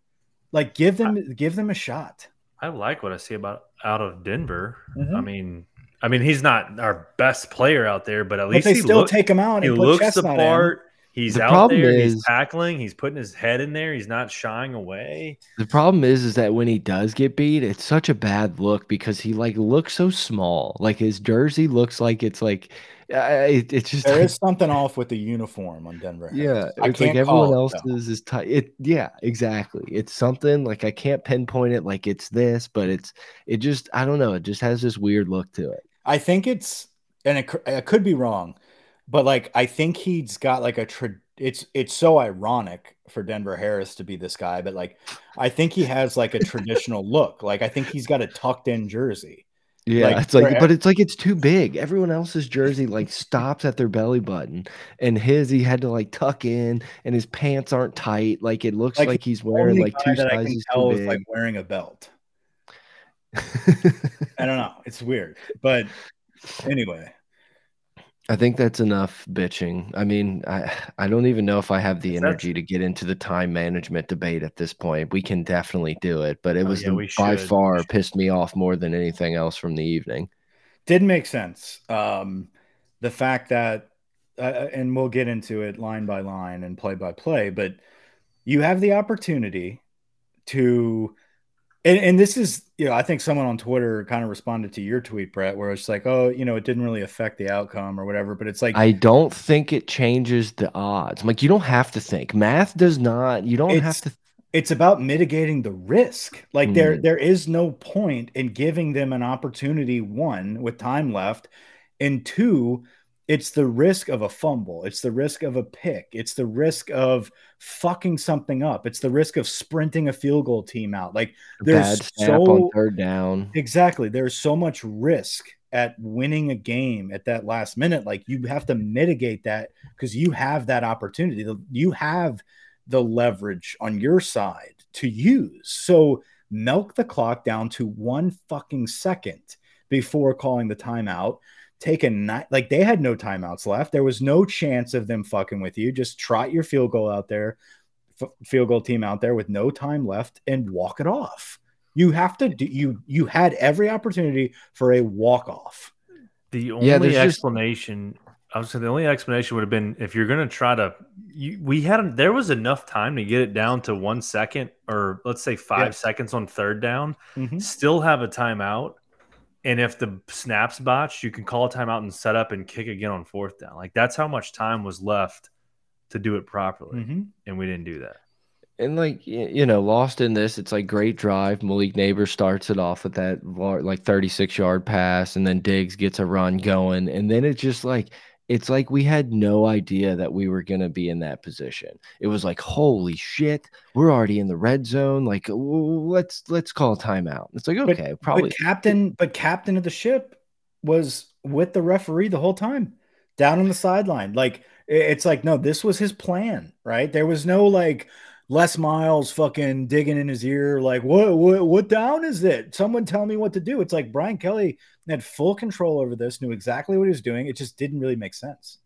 Like give them give them a shot. I like what I see about out of Denver. Mhm. I mean, I mean, he's not our best player out there, but at But least they he still look- take him out he put looks the Chestnut in. Part. He's The out problem there. is- he's tackling. He's putting his head in there. He's not shying away. The problem is, is that when he does get beat, it's such a bad look because he like looks so small. Like his jersey looks like it's like, uh, it, it's just There like, is something off with the uniform on Denver. yeah, Harris. I it's like everyone call it, else though. is is tight. It yeah, exactly. It's something like I can't pinpoint it like it's this, but it's it just I don't know. It just has this weird look to it. I think it's, and it, cou- I could be wrong, but like I think he's got like a tra- it's it's so ironic for Denver Harris to be this guy, but like I think he has like a traditional look. Like I think he's got a tucked in jersey. Yeah, Like, it's like, but it's like it's too big. Everyone else's jersey like stops at their belly button, and his he had to like tuck in, and his pants aren't tight. Like it looks Like, like, he's wearing like two that I can sizes too big. like wearing a belt. I don't know. It's weird, but anyway, I think that's enough bitching. I mean, I I don't even know if I have the energy to get into the time management debate at this point. We can definitely do it, but it Oh, was yeah, the- by far pissed me off more than anything else from the evening. did make sense. Um, the fact that, uh, and we'll get into it line by line and play by play, but you have the opportunity to, and, and this is, you know, I think someone on Twitter kind of responded to your tweet, Brett, where it's like, oh, you know, it didn't really affect the outcome or whatever, but it's like, I don't think it changes the odds. I'm like, you don't have to think. Math does not. You don't have to. it's about mitigating the risk. Like there, Mm. there is no point in giving them an opportunity. One with time left, and two, it's the risk of a fumble. It's the risk of a pick. It's the risk of fucking something up. It's the risk of sprinting a field goal team out. Like there's Bad snap on so third down. exactly there's so much risk at winning a game at that last minute. Like you have to mitigate that because you have that opportunity. You have the leverage on your side to use. So milk the clock down to one fucking second before calling the timeout. Take a night like they had no timeouts left. There was no chance of them fucking with you. Just trot your field goal out there, f- field goal team out there with no time left, and walk it off. You have to do you. You had every opportunity for a walk off. The only Yeah, there's just- explanation, I was saying, the only explanation would have been if you're going to try to. You, we had there was enough time to get it down to one second, or let's say five Yeah. seconds on third down. Mhm. Still have a timeout, and if the snaps botched, you can call a timeout and set up and kick again on fourth down. Like that's how much time was left to do it properly, Mhm. and we didn't do that. And like you know, lost in this, it's like great drive. Malik Nabers starts it off with that like 36 yard pass, and then Diggs gets a run going, and then it's just like it's like we had no idea that we were gonna be in that position. It was like, holy shit, we're already in the red zone. Like, let's let's call a timeout. It's like But- okay, probably But captain, but captain of the ship was with the referee the whole time, down on the sideline. Like it's like no, this was his plan, right? There was no like Les Miles fucking digging in his ear, like what what what down is it? Someone tell me what to do. It's like Brian Kelly had full control over this, knew exactly what he was doing. It just didn't really make sense.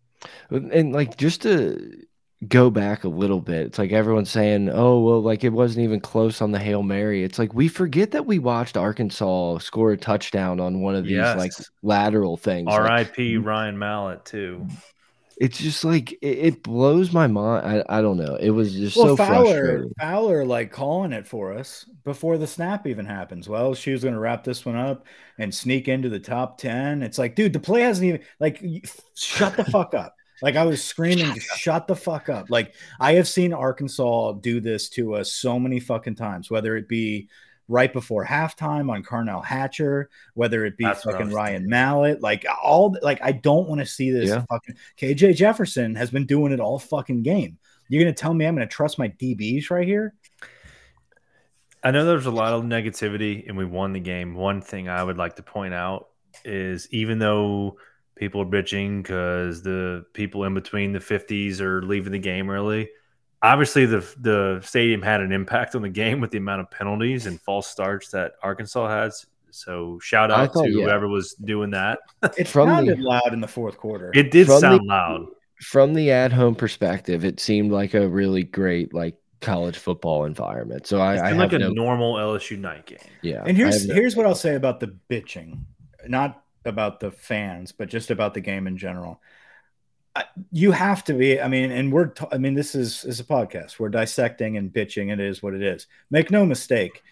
And, and, like just to go back a little bit, it's like everyone's saying, "Oh, well, like it wasn't even close on the Hail Mary." It's like we forget that we watched Arkansas score a touchdown on one of these like lateral things. Like, R.I.P. Ryan Mallett too. It's just like it, it blows my mind. I, I don't know. It was just Well, so Fowler, frustrating. Fowler, like calling it for us before the snap even happens. Well, she was going to wrap this one up and sneak into the top ten. It's like, dude, the play hasn't even like shut the fuck up. Like I was screaming, shut, shut the fuck up. Like I have seen Arkansas do this to us so many fucking times, whether it be right before halftime on Carnell Hatcher, whether it be That's fucking Ryan thinking. Mallett, like all like I don't want to see this Yeah. fucking KJ Jefferson has been doing it all fucking game. You're gonna tell me I'm gonna trust my DBs right here? I know there's a lot of negativity and we won the game. One thing I would like to point out is even though people are bitching because the people in between the 50s are leaving the game early, obviously the the stadium had an impact on the game with the amount of penalties and false starts that Arkansas has. So shout out thought, to yeah. whoever was doing that. It From the- sounded loud in the fourth quarter. It did From the- sound loud. From the at-home perspective, it seemed like a really great like college football environment. So I, It's I been have like a no, normal LSU night game. yeah. and here's no- here's what I'll say about the bitching, not about the fans, but just about the game in general. You have to be. I mean, and we're. I mean, this is is a podcast. We're dissecting and bitching. It is what it is. Make no mistake.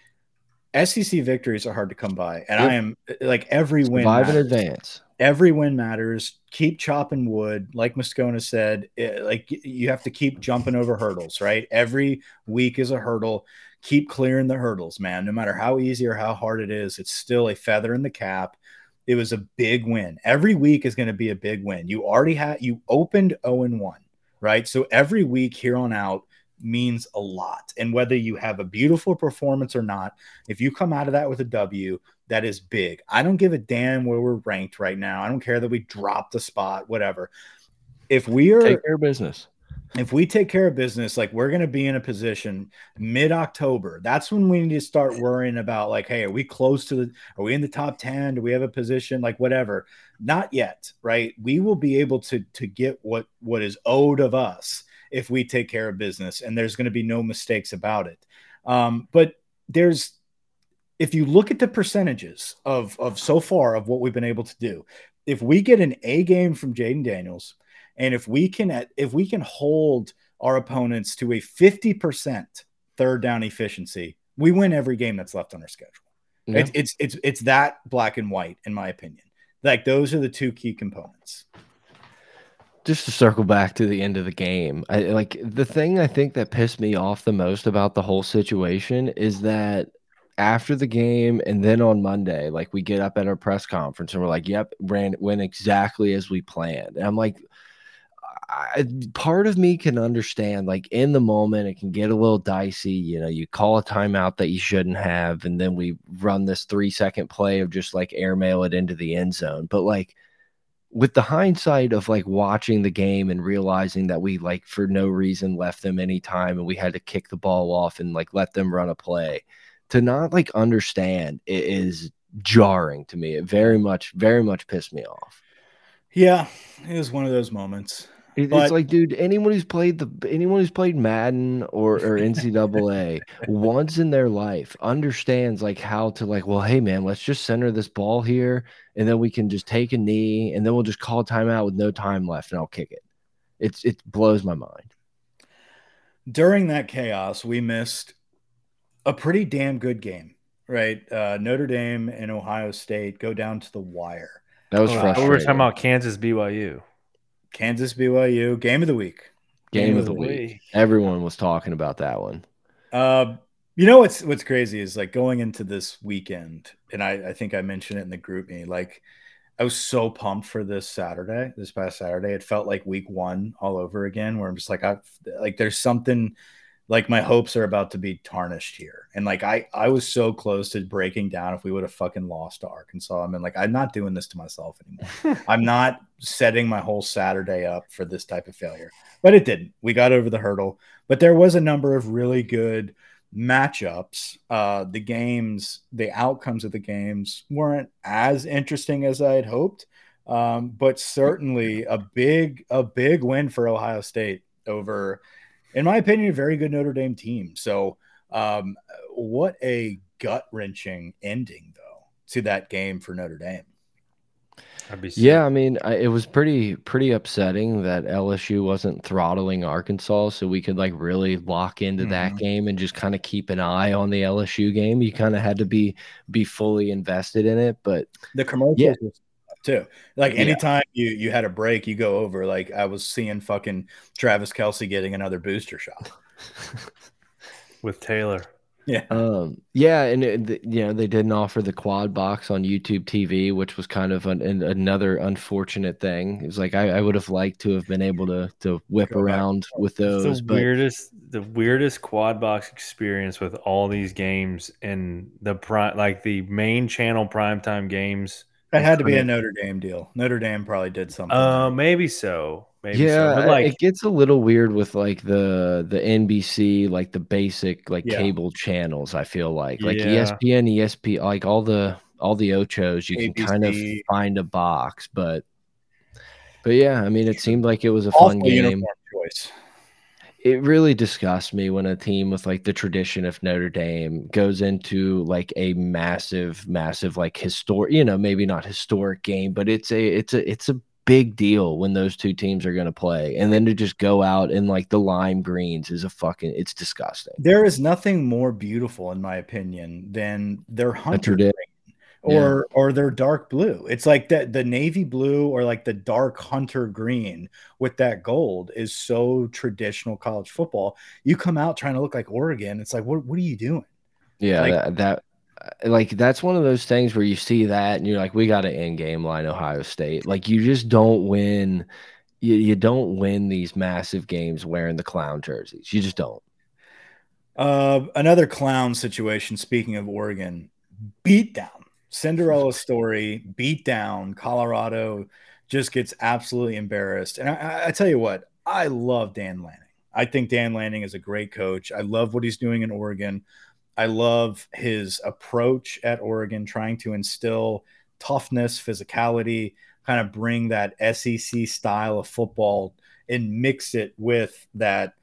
SEC victories are hard to come by, and yep. I am like every win. Survive in advance. Every win matters. Keep chopping wood, like Moscona said. It, like you have to keep jumping over hurdles, right? Every week is a hurdle. Keep clearing the hurdles, man. No matter how easy or how hard it is, it's still a feather in the cap it was a big win. Every week is going to be a big win. You already had you opened 0 and 1, right? So every week here on out means a lot. And whether you have a beautiful performance or not, if you come out of that with a W, that is big. I don't give a damn where we're ranked right now. I don't care that we dropped the spot, whatever. If we are take care of business, if we take care of business, like we're going to be in a position mid October. That's when we need to start worrying about, like, hey, are we close to the, are we in the top 10? Do we have a position? Like, whatever. Not yet, right? We will be able to, to get what, what is owed of us if we take care of business, and there's going to be no mistakes about it. Um, but there's, if you look at the percentages of, of so far of what we've been able to do, if we get an A game from Jayden Daniels, and if we can if we can hold our opponents to a 50% third down efficiency, we win every game that's left on our schedule. Yeah. It's, it's it's it's that black and white, in my opinion. Like those are the two key components. Just to circle back to the end of the game, I like the thing I think that pissed me off the most about the whole situation is that after the game and then on Monday, like we get up at our press conference and we're like, "Yep, ran went exactly as we planned." And I'm like, I, part of me can understand like in the moment it can get a little dicey you know you call a timeout that you shouldn't have and then we run this three second play of just like airmail it into the end zone but like with the hindsight of like watching the game and realizing that we like for no reason left them any time and we had to kick the ball off and like let them run a play to not like understand it is jarring to me. It very much very much pissed me off. Yeah it was one of those moments it's but, like, dude, anyone who's played the anyone who's played Madden or, or NCAA once in their life understands like how to like, well, hey man, let's just center this ball here, and then we can just take a knee, and then we'll just call timeout with no time left, and I'll kick it. It's it blows my mind. During that chaos, we missed a pretty damn good game, right? Uh, Notre Dame and Ohio State go down to the wire. That was oh, frustrating. We were talking about Kansas BYU. Kansas BYU game of the week. Game, game of, the, week. week. Everyone was talking about that one. Uh, you know what's what's crazy is like going into this weekend, and I, I think I mentioned it in the GroupMe. Like I was so pumped for this Saturday, this past Saturday. It felt like week one all over again, where I'm just like I like there's something like my hopes are about to be tarnished here. And like I I was so close to breaking down if we would have fucking lost to Arkansas. I mean, like I'm not doing this to myself anymore. I'm not setting my whole Saturday up for this type of failure. But it didn't. We got over the hurdle. But there was a number of really good matchups. Uh the games, the outcomes of the games weren't as interesting as I had hoped. Um, but certainly a big, a big win for Ohio State over in my opinion, a very good Notre Dame team. So, um, what a gut wrenching ending, though, to that game for Notre Dame. Yeah, I mean, I, it was pretty pretty upsetting that LSU wasn't throttling Arkansas, so we could like really lock into mm -hmm. that mm-hmm. game and just kind of keep an eye on the LSU game. You kind of had to be be fully invested in it, but the commercials yeah. was too. Like anytime yeah. you you had a break, you go over. Like I was seeing fucking Travis Kelce getting another booster shot with Taylor. Yeah. Um, yeah, and it, you know they didn't offer the quad box on YouTube TV, which was kind of an, an, another unfortunate thing. It was like I, I, would have liked to have been able to to whip Go around back. with those. It's the but... weirdest, the weirdest quad box experience with all these games and the prime, like the main channel primetime games it had to be a Notre Dame deal. Notre Dame probably did something. Uh, maybe so. Maybe yeah, so. like, it gets a little weird with like the the NBC, like the basic like yeah. cable channels. I feel like like yeah. ESPN, ESP, like all the all the ochos, you ABC. can kind of find a box, but but yeah, I mean, it seemed like it was a fun game. Choice it really disgusts me when a team with like the tradition of Notre Dame goes into like a massive, massive like historic, you know, maybe not historic game, but it's a it's a it's a big deal when those two teams are going to play, and then to just go out and like the lime greens is a fucking it's disgusting. There is nothing more beautiful, in my opinion, than their hunter or yeah. or their dark blue. It's like that the navy blue or like the dark hunter green with that gold is so traditional college football. You come out trying to look like Oregon. It's like what what are you doing? Yeah, like, that, that like that's one of those things where you see that and you're like, we got an end game line, Ohio State. Like you just don't win. You, you don't win these massive games wearing the clown jerseys. You just don't. Uh, another clown situation. Speaking of Oregon, beatdown, Cinderella story, beat down. Colorado just gets absolutely embarrassed. And I, I tell you what, I love Dan Lanning. I think Dan Lanning is a great coach. I love what he's doing in Oregon. I love his approach at Oregon, trying to instill toughness, physicality, kind of bring that SEC style of football and mix it with that,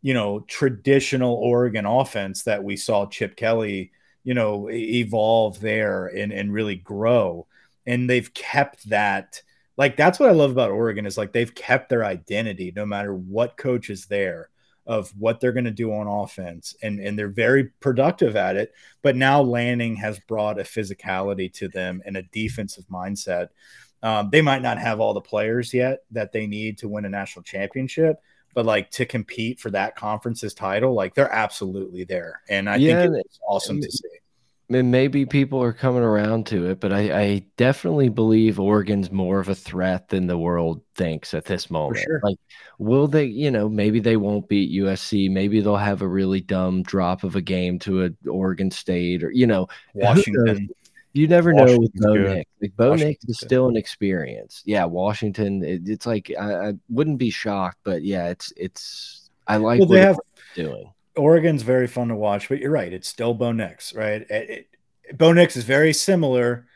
you know, traditional Oregon offense that we saw Chip Kelly, you know, evolve there and, and really grow. And they've kept that. Like, that's what I love about Oregon is like they've kept their identity no matter what coach is there of what they're going to do on offense and and they're very productive at it but now Lanning has brought a physicality to them and a defensive mindset um, they might not have all the players yet that they need to win a national championship but like to compete for that conference's title like they're absolutely there and i yeah, think it's awesome to see maybe people are coming around to it, but I, I, definitely believe Oregon's more of a threat than the world thinks at this moment. Sure. Like, will they, you know, maybe they won't beat USC. Maybe they'll have a really dumb drop of a game to a Oregon State or, you know, Washington. You never know with Bo Nix. Like Bo Nix is still an experience. Yeah, Washington. It, it's like I, I, wouldn't be shocked, but yeah, it's it's. I like well, what they have doing. Oregon's very fun to watch, but you're right. It's still Bo Nix, right? It, it, Bo Nix is very similar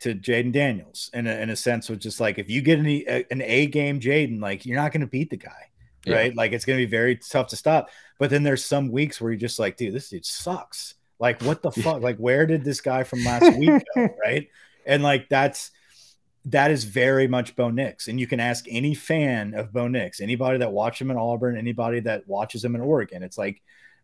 to Jayden Daniels in a, in a sense, which is like if you get an, an A game Jayden, like you're not going to beat the guy, yeah. right? Like it's going to be very tough to stop. But then there's some weeks where you're just like, dude, this dude sucks. Like what the fuck? like where did this guy from last week go, right? And like that's that is very much Bo Nix. And you can ask any fan of Bo Nix, anybody that watched him in Auburn, anybody that watches him in Oregon. It's like,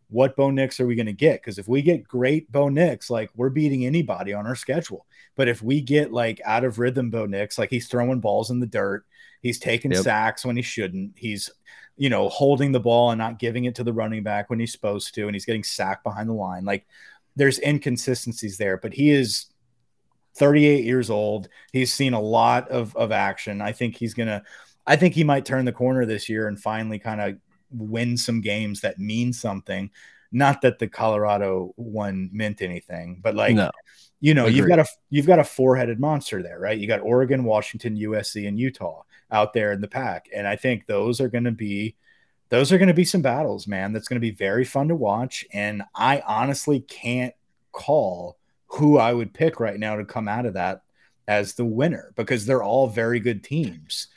what Bo Nix are we going to get? Because if we get great Bo Nix, like we're beating anybody on our schedule. But if we get like out of rhythm Bo Nix, like he's throwing balls in the dirt, he's taking yep. sacks when he shouldn't, he's you know holding the ball and not giving it to the running back when he's supposed to, and he's getting sacked behind the line. Like there's inconsistencies there, but he is 38 years old. He's seen a lot of, of action. I think he's going to, I think he might turn the corner this year and finally kind of win some games that mean something. Not that the Colorado one meant anything, but like, no. you know, Agreed. you've got a, you've got a four headed monster there, right? You got Oregon, Washington, USC, and Utah out there in the pack. And I think those are going to be, those are going to be some battles, man. That's going to be very fun to watch. And I honestly can't call who I would pick right now to come out of that as the winner because they're all very good teams.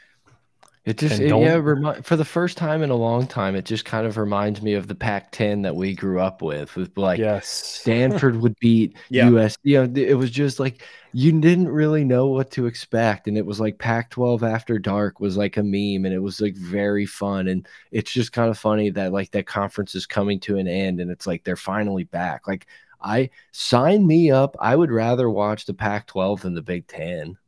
It just it, yeah, for the first time in a long time, it just kind of reminds me of the Pac-10 that we grew up with. With like, yes, Stanford would beat yeah. US. You know, it was just like you didn't really know what to expect, and it was like Pac-12 after dark was like a meme, and it was like very fun. And it's just kind of funny that like that conference is coming to an end, and it's like they're finally back. Like I sign me up. I would rather watch the Pac-12 than the Big Ten.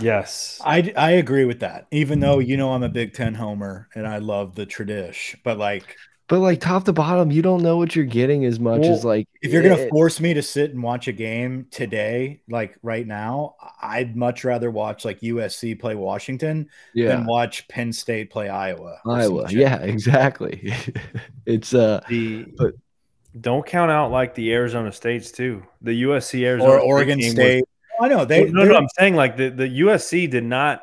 Yes, I I agree with that. Even though you know I'm a Big Ten homer and I love the tradition, but like, but like top to bottom, you don't know what you're getting as much well, as like. If you're gonna force me to sit and watch a game today, like right now, I'd much rather watch like USC play Washington yeah. than watch Penn State play Iowa. Iowa, yeah, exactly. it's uh, the but don't count out like the Arizona States too. The USC Arizona or Oregon State. Was, I know they. No, no, I'm saying like the, the USC did not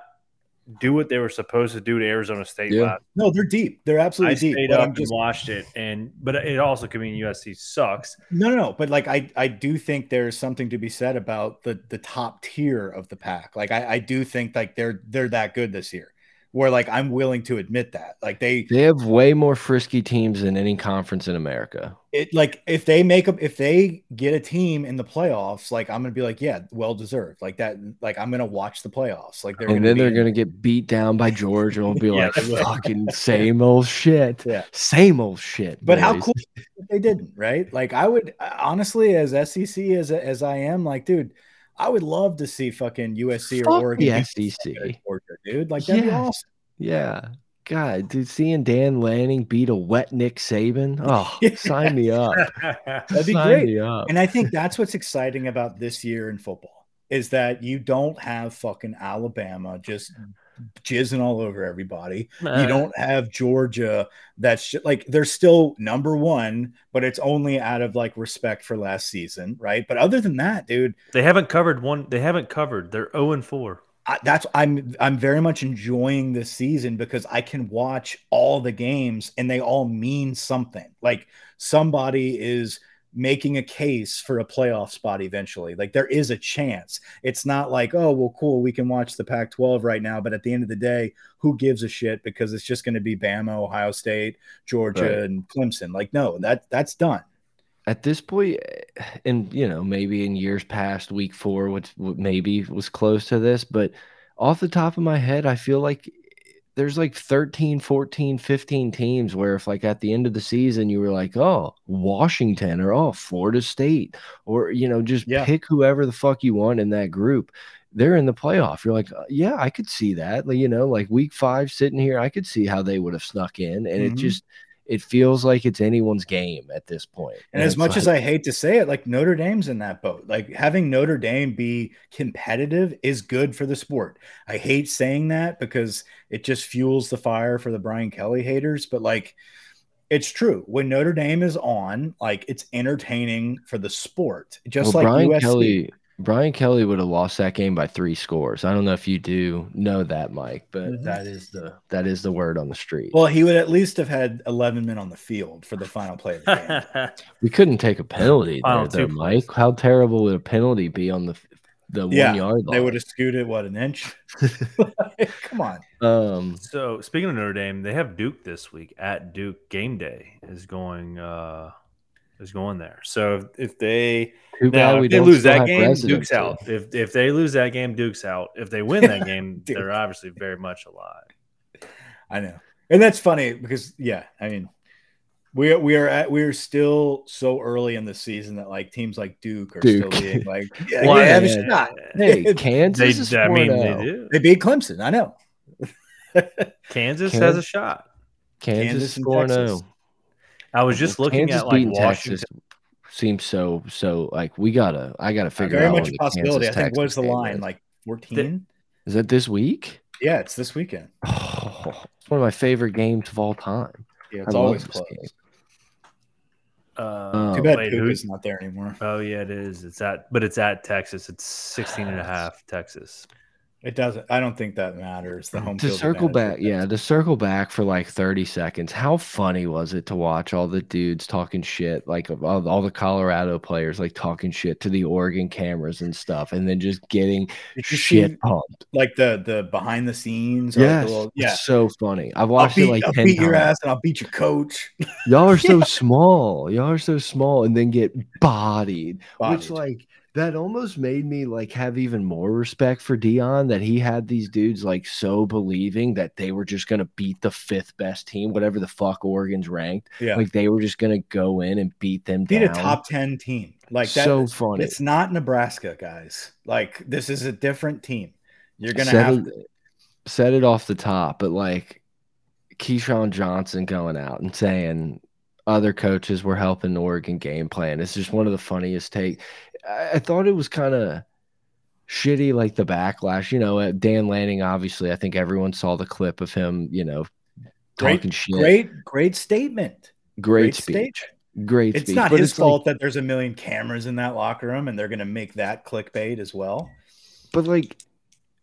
do what they were supposed to do to Arizona State yeah. last. No, they're deep. They're absolutely I deep. Stayed up just, and watched it, and but it also could mean USC sucks. No, no, no. But like I, I do think there's something to be said about the the top tier of the pack. Like I, I do think like they're they're that good this year. Where like I'm willing to admit that. Like they they have way more frisky teams than any conference in America. It like if they make up if they get a team in the playoffs, like I'm gonna be like, yeah, well deserved. Like that, like I'm gonna watch the playoffs. Like they're and then they're gonna get beat down by Georgia and we'll be yeah, like, fucking same old shit. Yeah, same old shit. But boys. how cool they didn't, right? Like I would honestly, as SEC as as I am, like, dude. I would love to see fucking USC Fuck or Oregon the SEC, dude. Like that'd yeah. be awesome. Yeah. God, dude, seeing Dan Lanning beat a wet Nick Saban. Oh, sign me up. That'd be sign great. And I think that's what's exciting about this year in football is that you don't have fucking Alabama just jizzing all over everybody. You don't have Georgia that's just, like they're still number one, but it's only out of like respect for last season, right? But other than that, dude, they haven't covered one. They haven't covered. They're zero oh and four. I, that's I'm I'm very much enjoying this season because I can watch all the games and they all mean something. Like somebody is making a case for a playoff spot eventually. Like there is a chance. It's not like, oh, well, cool, we can watch the Pac 12 right now. But at the end of the day, who gives a shit? Because it's just going to be Bama, Ohio State, Georgia, right. and Clemson. Like, no, that that's done. At this point, and you know, maybe in years past, week four, which maybe was close to this, but off the top of my head, I feel like there's like 13, 14, 15 teams where if like at the end of the season you were like, oh, Washington or oh, Florida State or you know, just yeah. pick whoever the fuck you want in that group. They're in the playoff. You're like, uh, yeah, I could see that. Like, you know, like week five sitting here, I could see how they would have snuck in. And mm -hmm. it mm-hmm. just it feels like it's anyone's game at this point. And, and as much like, as I hate to say it, like Notre Dame's in that boat. Like having Notre Dame be competitive is good for the sport. I hate saying that because it just fuels the fire for the Brian Kelly haters, but like it's true. When Notre Dame is on, like it's entertaining for the sport. Just well, like Brian USC. Kelly Brian Kelly would have lost that game by three scores. I don't know if you do know that, Mike, but mm -hmm. that is the that is the word on the street. Well, he would at least have had eleven men on the field for the final play of the game. we couldn't take a penalty there, though, Mike. How terrible would a penalty be on the the yeah, one yard line? They would have scooted what an inch. Come on. Um. So speaking of Notre Dame, they have Duke this week at Duke. Game day is going. uh is going there. So if, if they Too now if they lose that game, Duke's out. If if they lose that game, Duke's out. If they win that game, they're obviously very much alive. I know, and that's funny because yeah, I mean, we are we are at we are still so early in the season that like teams like Duke are Duke. still being like, yeah, well, yeah, have a shot. Hey, Kansas, they, I mean, they oh. do. They beat Clemson. I know. Kansas, Kansas has a shot. Kansas, Kansas four zero. I was just looking Kansas at like Washington. Texas seems so so like we gotta I gotta figure very out much a possibility. Kansas, I think what's the line is. like fourteen? Is that this week? Yeah, it's this weekend. Oh, it's one of my favorite games of all time. Yeah, it's I always close. Uh, Too bad wait, is not there anymore. Oh yeah, it is. It's at but it's at Texas. It's 16 and a half Texas. It doesn't. I don't think that matters. The home to circle back, yeah, to circle back for like thirty seconds. How funny was it to watch all the dudes talking shit, like all, all the Colorado players, like talking shit to the Oregon cameras and stuff, and then just getting shit pumped, like the the behind the scenes. Yes, little, yeah, so funny. I've watched beat, it like I'll 10 beat times. your ass and I'll beat your coach. Y'all are so yeah. small. Y'all are so small, and then get bodied, bodied. which like that almost made me like have even more respect for Deion that he had these dudes like so believing that they were just gonna beat the fifth best team, whatever the fuck Oregon's ranked. Yeah, like they were just gonna go in and beat them. Beat down. a top ten team. Like that, so funny. It's not Nebraska, guys. Like this is a different team. You're gonna set have to... set it off the top, but like Keyshawn Johnson going out and saying other coaches were helping Oregon game plan. It's just one of the funniest take. I, I thought it was kind of shitty, like the backlash. You know, Dan Lanning. Obviously, I think everyone saw the clip of him. You know, talking great, shit. Great, great statement. Great, great speech. Great. It's speech. not his it's fault like, that there's a million cameras in that locker room, and they're going to make that clickbait as well. But like,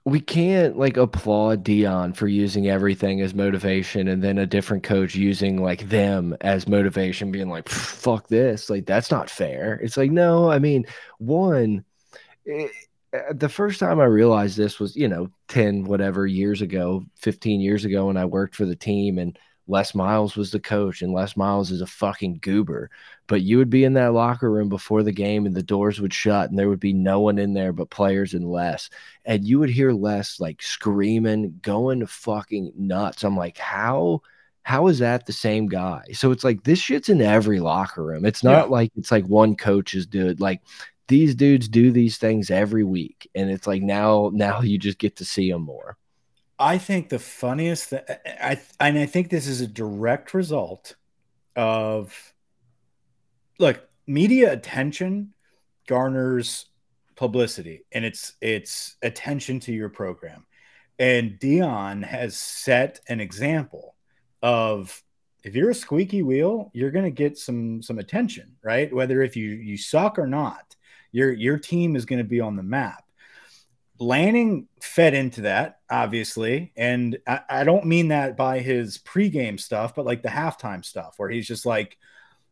we can't like applaud Deion for using everything as motivation and then a different coach using like them as motivation, being like, fuck this. Like, that's not fair. It's like, no, I mean, one, it, uh, the first time I realized this was, you know, 10 whatever years ago, 15 years ago when I worked for the team and Les Miles was the coach and Les Miles is a fucking goober. But you would be in that locker room before the game and the doors would shut and there would be no one in there but players and Les. And you would hear Les like screaming, going fucking nuts. I'm like, how how is that the same guy? So it's like this shit's in every locker room. It's not yeah. like it's like one coach is doing like these dudes do these things every week and it's like now now you just get to see them more i think the funniest th i and i think this is a direct result of look media attention garners publicity and it's it's attention to your program and Deion has set an example of if you're a squeaky wheel you're going to get some some attention right whether if you you suck or not your your team is going to be on the map. Lanning fed into that, obviously. And I, I, don't mean that by his pregame stuff, but like the halftime stuff, where he's just like,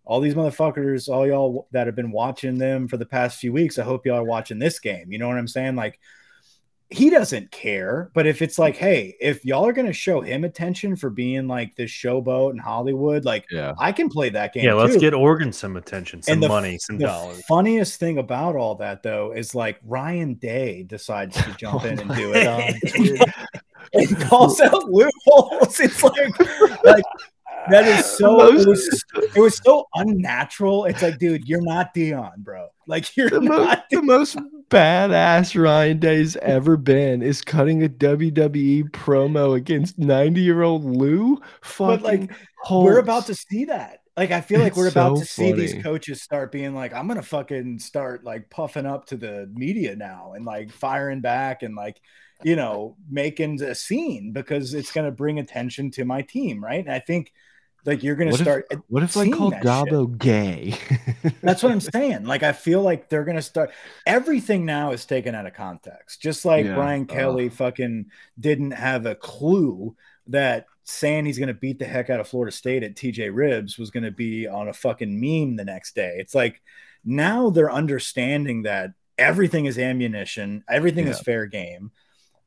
all these motherfuckers, all y'all that have been watching them for the past few weeks, I hope y'all are watching this game. You know what I'm saying? Like, he doesn't care. But if it's like, mm-hmm. hey, if y'all are going to show him attention for being like this showboat in Hollywood, like, yeah. I can play that game. Yeah, let's get Oregon some attention, some the, money, some the dollars. Funniest thing about all that though is like Ryan Day decides to jump oh in and do it. and calls out Lou Holtz. It's like, like that is so it was, it was so unnatural. It's like, dude, you're not Deion, bro. Like you're the not most, the most badass Ryan Day's ever been is cutting a WWE promo against 90 year old Lou. Fucking but like we're about to see that. Like I feel like it's we're about so to see these coaches start being like, I'm gonna fucking start like puffing up to the media now and like firing back and like you know making a scene because it's gonna bring attention to my team, right? And I think like you're gonna what start. If, what if I called Dabo gay? That's what I'm saying. Like I feel like they're gonna start. Everything now is taken out of context. Just like yeah. Brian Kelly uh, fucking didn't have a clue that saying he's gonna beat the heck out of Florida State at TJ Ribs was gonna be on a fucking meme the next day. It's like now they're understanding that everything is ammunition, everything yeah. is fair game.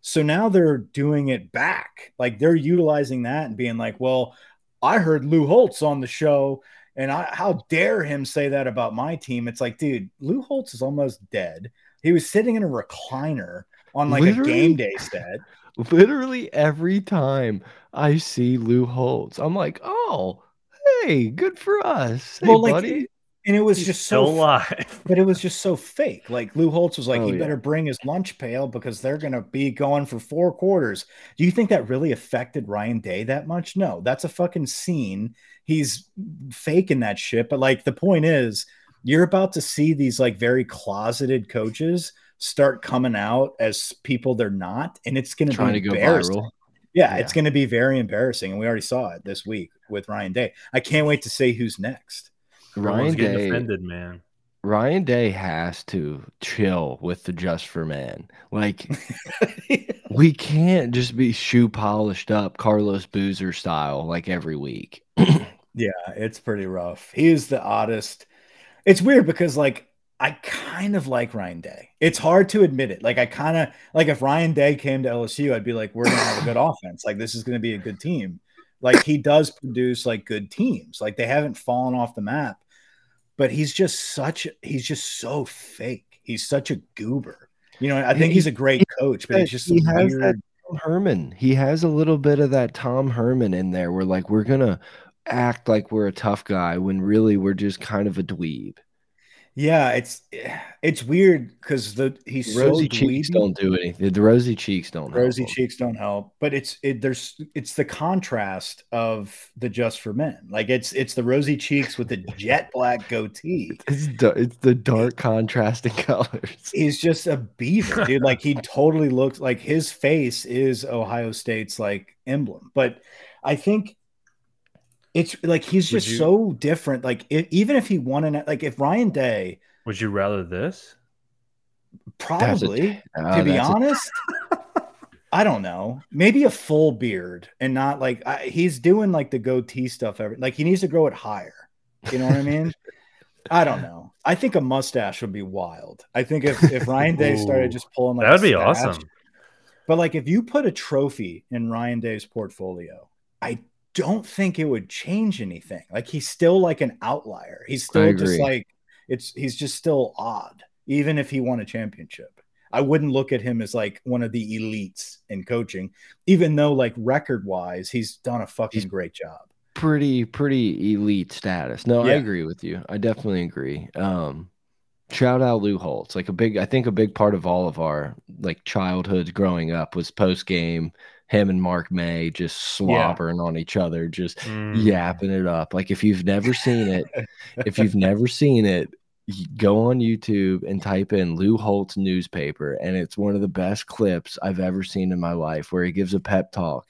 So now they're doing it back. Like they're utilizing that and being like, well, I heard Lou Holtz on the show, and I, how dare him say that about my team? It's like, dude, Lou Holtz is almost dead. He was sitting in a recliner on like literally, a game day set. Literally every time I see Lou Holtz, I'm like, oh, hey, good for us. Hey, well, like, buddy and it was He's just so alive. But it was just so fake. Like Lou Holtz was like, oh, he yeah. better bring his lunch pail because they're gonna be going for four quarters. Do you think that really affected Ryan Day that much? No, that's a fucking scene. He's faking that shit. But like the point is, you're about to see these like very closeted coaches start coming out as people they're not, and it's gonna Trying be to embarrassing. Go viral. Yeah, yeah, it's going to be very embarrassing, and we already saw it this week with Ryan Day. I can't wait to see who's next. Ryan Day, offended, man. Ryan Day has to chill with the just for man. Like we can't just be shoe polished up Carlos Boozer style like every week. yeah, it's pretty rough. He is the oddest. It's weird because like I kind of like Ryan Day. It's hard to admit it. Like I kind of like if Ryan Day came to LSU, I'd be like, we're gonna have a good offense. Like this is gonna be a good team. Like he does produce like good teams. Like they haven't fallen off the map but he's just such he's just so fake. He's such a goober. You know, I think he's a great coach, but he's just he has weird... that Tom Herman. He has a little bit of that Tom Herman in there. Where like we're gonna act like we're a tough guy when really we're just kind of a dweeb. Yeah, it's it's weird because the he's rosy so cheeks don't do anything. The rosy cheeks don't. Rosy help cheeks don't help, but it's it there's it's the contrast of the just for men. Like it's it's the rosy cheeks with the jet black goatee. It's it's the dark contrasting colors. He's just a beaver, dude. like he totally looks like his face is Ohio State's like emblem. But I think it's like he's just you, so different. Like it, even if he won an like if Ryan Day would you rather this? Probably, a, uh, to be honest. I don't know. Maybe a full beard and not like I, he's doing like the goatee stuff. Every like he needs to grow it higher. You know what I mean? I don't know. I think a mustache would be wild. I think if, if Ryan Day started just pulling like That'd a be stash- awesome. But like if you put a trophy in Ryan Day's portfolio, I don't think it would change anything. Like he's still like an outlier. He's still just like it's he's just still odd, even if he won a championship. I wouldn't look at him as like one of the elites in coaching, even though like record wise, he's done a fucking He's- great job. pretty pretty elite status. No, I agree with you. I definitely agree. Um shout out Lou Holtz. Like a big I think a big part of all of our like childhoods growing up was post game him and Mark May just slobbering on each other, just Mm. yapping it up. Like if you've never seen it, if you've never seen it, go on YouTube and type in Lou Holtz newspaper, and it's one of the best clips I've ever seen in my life where he gives a pep talk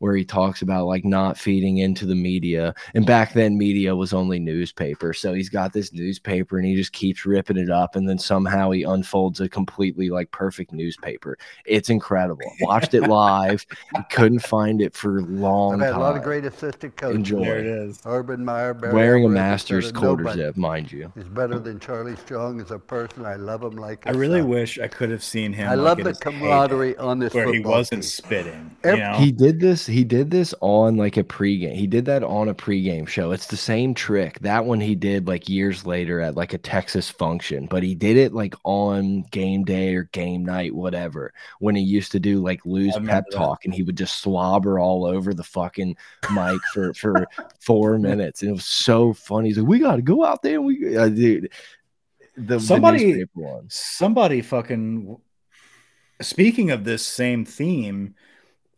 where he talks about like not feeding into the media. And back then, media was only newspaper. So he's got this newspaper and he just keeps ripping it up. And then somehow he unfolds a completely like perfect newspaper. It's incredible. Watched it live. couldn't find it for a long I've had a lot of great assistant coaches. Enjoy. There it is. Urban Meyer, Barry Wearing a master's instead quarter nobody zip, mind you. Is better than Charlie Strong as a person. I love him like I a really son. wish I could have seen him. I like, love the camaraderie on this where he wasn't team. spitting. Ev- You know? He did this. He did this on like a pregame. He did that on a pregame show. It's the same trick. That one he did like years later at like a Texas function, but he did it like on game day or game night, whatever. When he used to do like lose pep that. talk, and he would just slobber all over the fucking mic for for four minutes, and it was so funny. He's like, "We got to go out there, and we, uh, dude." The, the Somebody- one. somebody fucking speaking of this same theme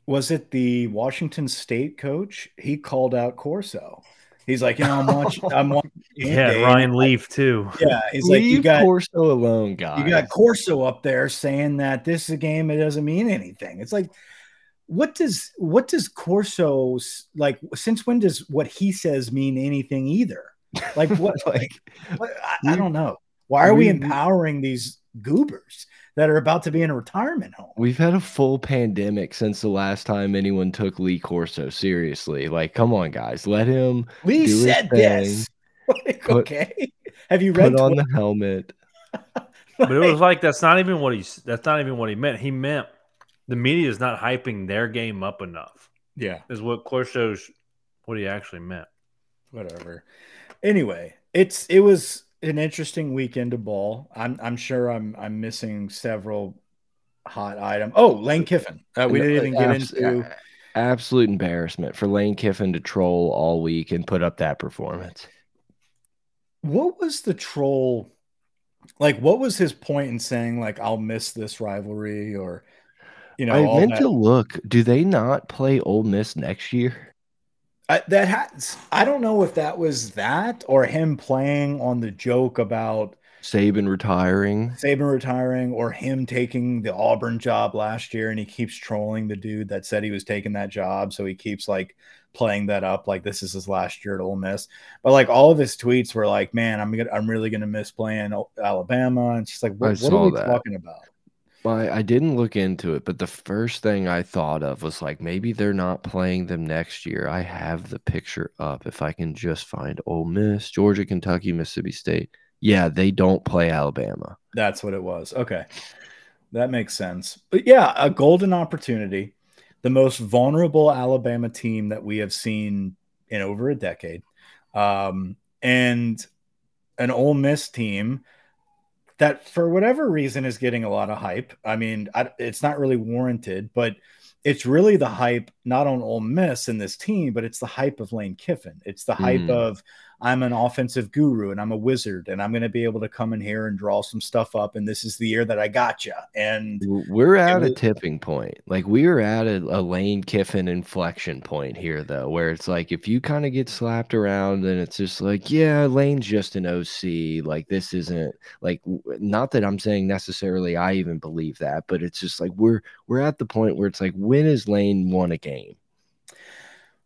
was it the washington state coach he called out corso he's like you know i'm watching i'm watching Yeah, game. Ryan Leaf too. yeah he's like you got Corso alone, guys. you got corso up there saying that this is a game it doesn't mean anything it's like what does what does corso like since when does what he says mean anything either like what like What- I, I don't know. Why are we, we- empowering these goobers that are about to be in a retirement home? We've had a full pandemic since the last time anyone took Lee Corso seriously. Like, come on, guys, let him We do his said this. Like, Put- okay. Have you read put on Twitter? the helmet. But it was like that's not even what he's that's not even what he meant. He meant the media is not hyping their game up enough. yeah, Is what Corso's what he actually meant. whatever. Anyway, it's it was an interesting weekend of ball. I'm I'm sure I'm I'm missing several hot items. Oh, Lane Kiffin. Uh, we didn't even get into. absolute embarrassment for Lane Kiffin to troll all week and put up that performance. What was the troll? Like, what was his point in saying like I'll miss this rivalry or you know I meant that? to look. Do they not play Ole Miss next year? I, that has I don't know if that was that or him playing on the joke about Saban retiring. Saban retiring or him taking the Auburn job last year and he keeps trolling the dude that said he was taking that job. So he keeps like playing that up like this is his last year at Ole Miss. But like all of his tweets were like, man, I'm gonna I'm really gonna miss playing Alabama. And she's like, what, what are we that. talking about? I, I didn't look into it, but the first thing I thought of was like maybe they're not playing them next year. I have the picture up if I can just find Ole Miss, Georgia, Kentucky, Mississippi State. Yeah, they don't play Alabama. That's what it was. Okay. That makes sense. But yeah, a golden opportunity. The most vulnerable Alabama team that we have seen in over a decade. Um, and an Ole Miss team that, for whatever reason, is getting a lot of hype. I mean, I, it's not really warranted, but it's really the hype not on Ole Miss and this team, but it's the hype of Lane Kiffin. It's the hype Mm. of I'm an offensive guru and I'm a wizard and I'm going to be able to come in here and draw some stuff up. And this is the year that I got you. And We're at a tipping point. Like we are at a, a Lane Kiffin inflection point here, though, where it's like if you kind of get slapped around, then it's just like, yeah, Lane's just an OC. Like this isn't like not that I'm saying necessarily I even believe that, but it's just like we're we're at the point where it's like when has Lane won a game?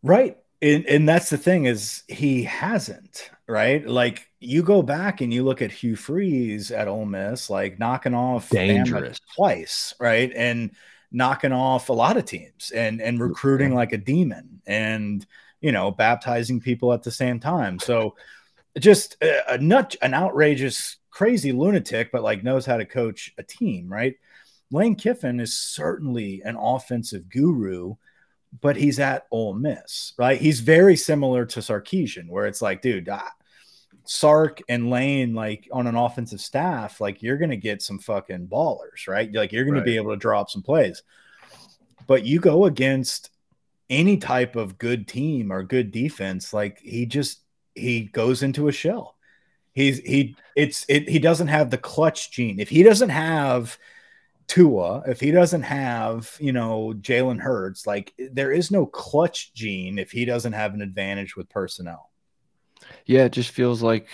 right. And, and that's the thing is he hasn't, right? Like you go back and you look at Hugh Freeze at Ole Miss, like knocking off Dangerous. twice, right? And knocking off a lot of teams and and recruiting like a demon and you know baptizing people at the same time. So just a, a nut, an outrageous, crazy lunatic, but like knows how to coach a team, right? Lane Kiffin is certainly an offensive guru, but he's at Ole Miss, right? He's very similar to Sarkisian, where it's like, dude, ah, Sark and Lane, like on an offensive staff, like you're gonna get some fucking ballers, right? Like you're gonna Right. be able to draw up some plays. But you go against any type of good team or good defense, like he just he goes into a shell. He's he it's it he doesn't have the clutch gene. If he doesn't have Tua, if he doesn't have, you know, Jalen Hurts, like there is no clutch gene if he doesn't have an advantage with personnel. Yeah, it just feels like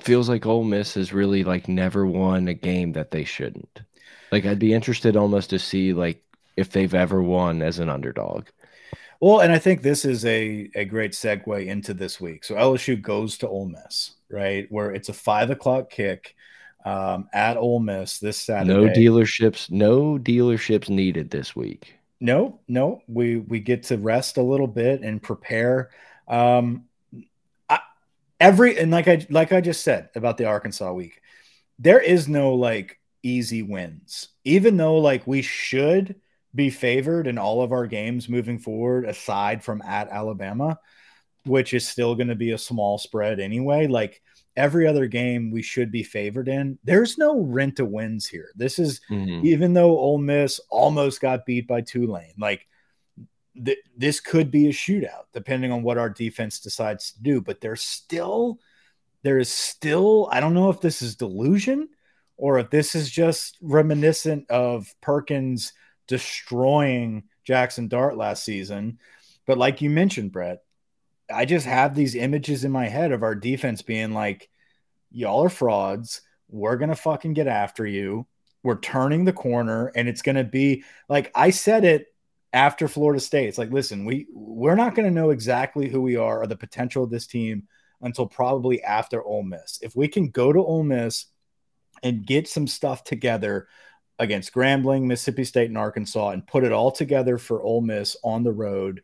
feels like Ole Miss has really like never won a game that they shouldn't. Like I'd be interested almost to see like if they've ever won as an underdog. Well, and I think this is a, a great segue into this week. So LSU goes to Ole Miss, right? Where it's a five o'clock kick um, at Ole Miss this Saturday. No dealerships, no dealerships needed this week. No, no, we we get to rest a little bit and prepare. Um, I, every and like I like I just said about the Arkansas week, there is no like easy wins. Even though like we should be favored in all of our games moving forward, aside from at Alabama, which is still going to be a small spread anyway. Like every other game, we should be favored in. There's no rent to wins here. This is Mhm. even though Ole Miss almost got beat by Tulane, like th- this could be a shootout depending on what our defense decides to do. But there's still, there is still, I don't know if this is delusion or if this is just reminiscent of Perkins destroying Jackson Dart last season. But like you mentioned, Brett, I just have these images in my head of our defense being like, y'all are frauds. We're going to fucking get after you. We're turning the corner and it's going to be like I said it after Florida State. It's like, listen, we we're not going to know exactly who we are or the potential of this team until probably after Ole Miss. If we can go to Ole Miss and get some stuff together against Grambling, Mississippi State, and Arkansas and put it all together for Ole Miss on the road,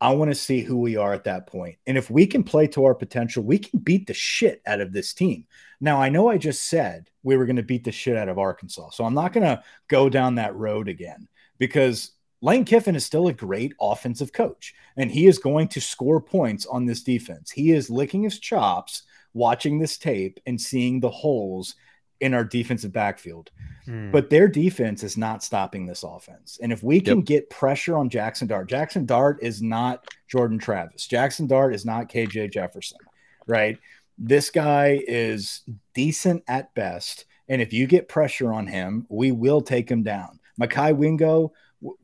I want to see who we are at that point. And if we can play to our potential, we can beat the shit out of this team. Now, I know I just said we were going to beat the shit out of Arkansas. So I'm not going to go down that road again because Lane Kiffin is still a great offensive coach and he is going to score points on this defense. He is licking his chops watching this tape and seeing the holes in our defensive backfield. Hmm. But their defense is not stopping this offense. And if we can Yep. get pressure on Jackson Dart, Jackson Dart is not Jordan Travis. Jackson Dart is not KJ Jefferson, right? This guy is decent at best. And if you get pressure on him, we will take him down. Mekhi Wingo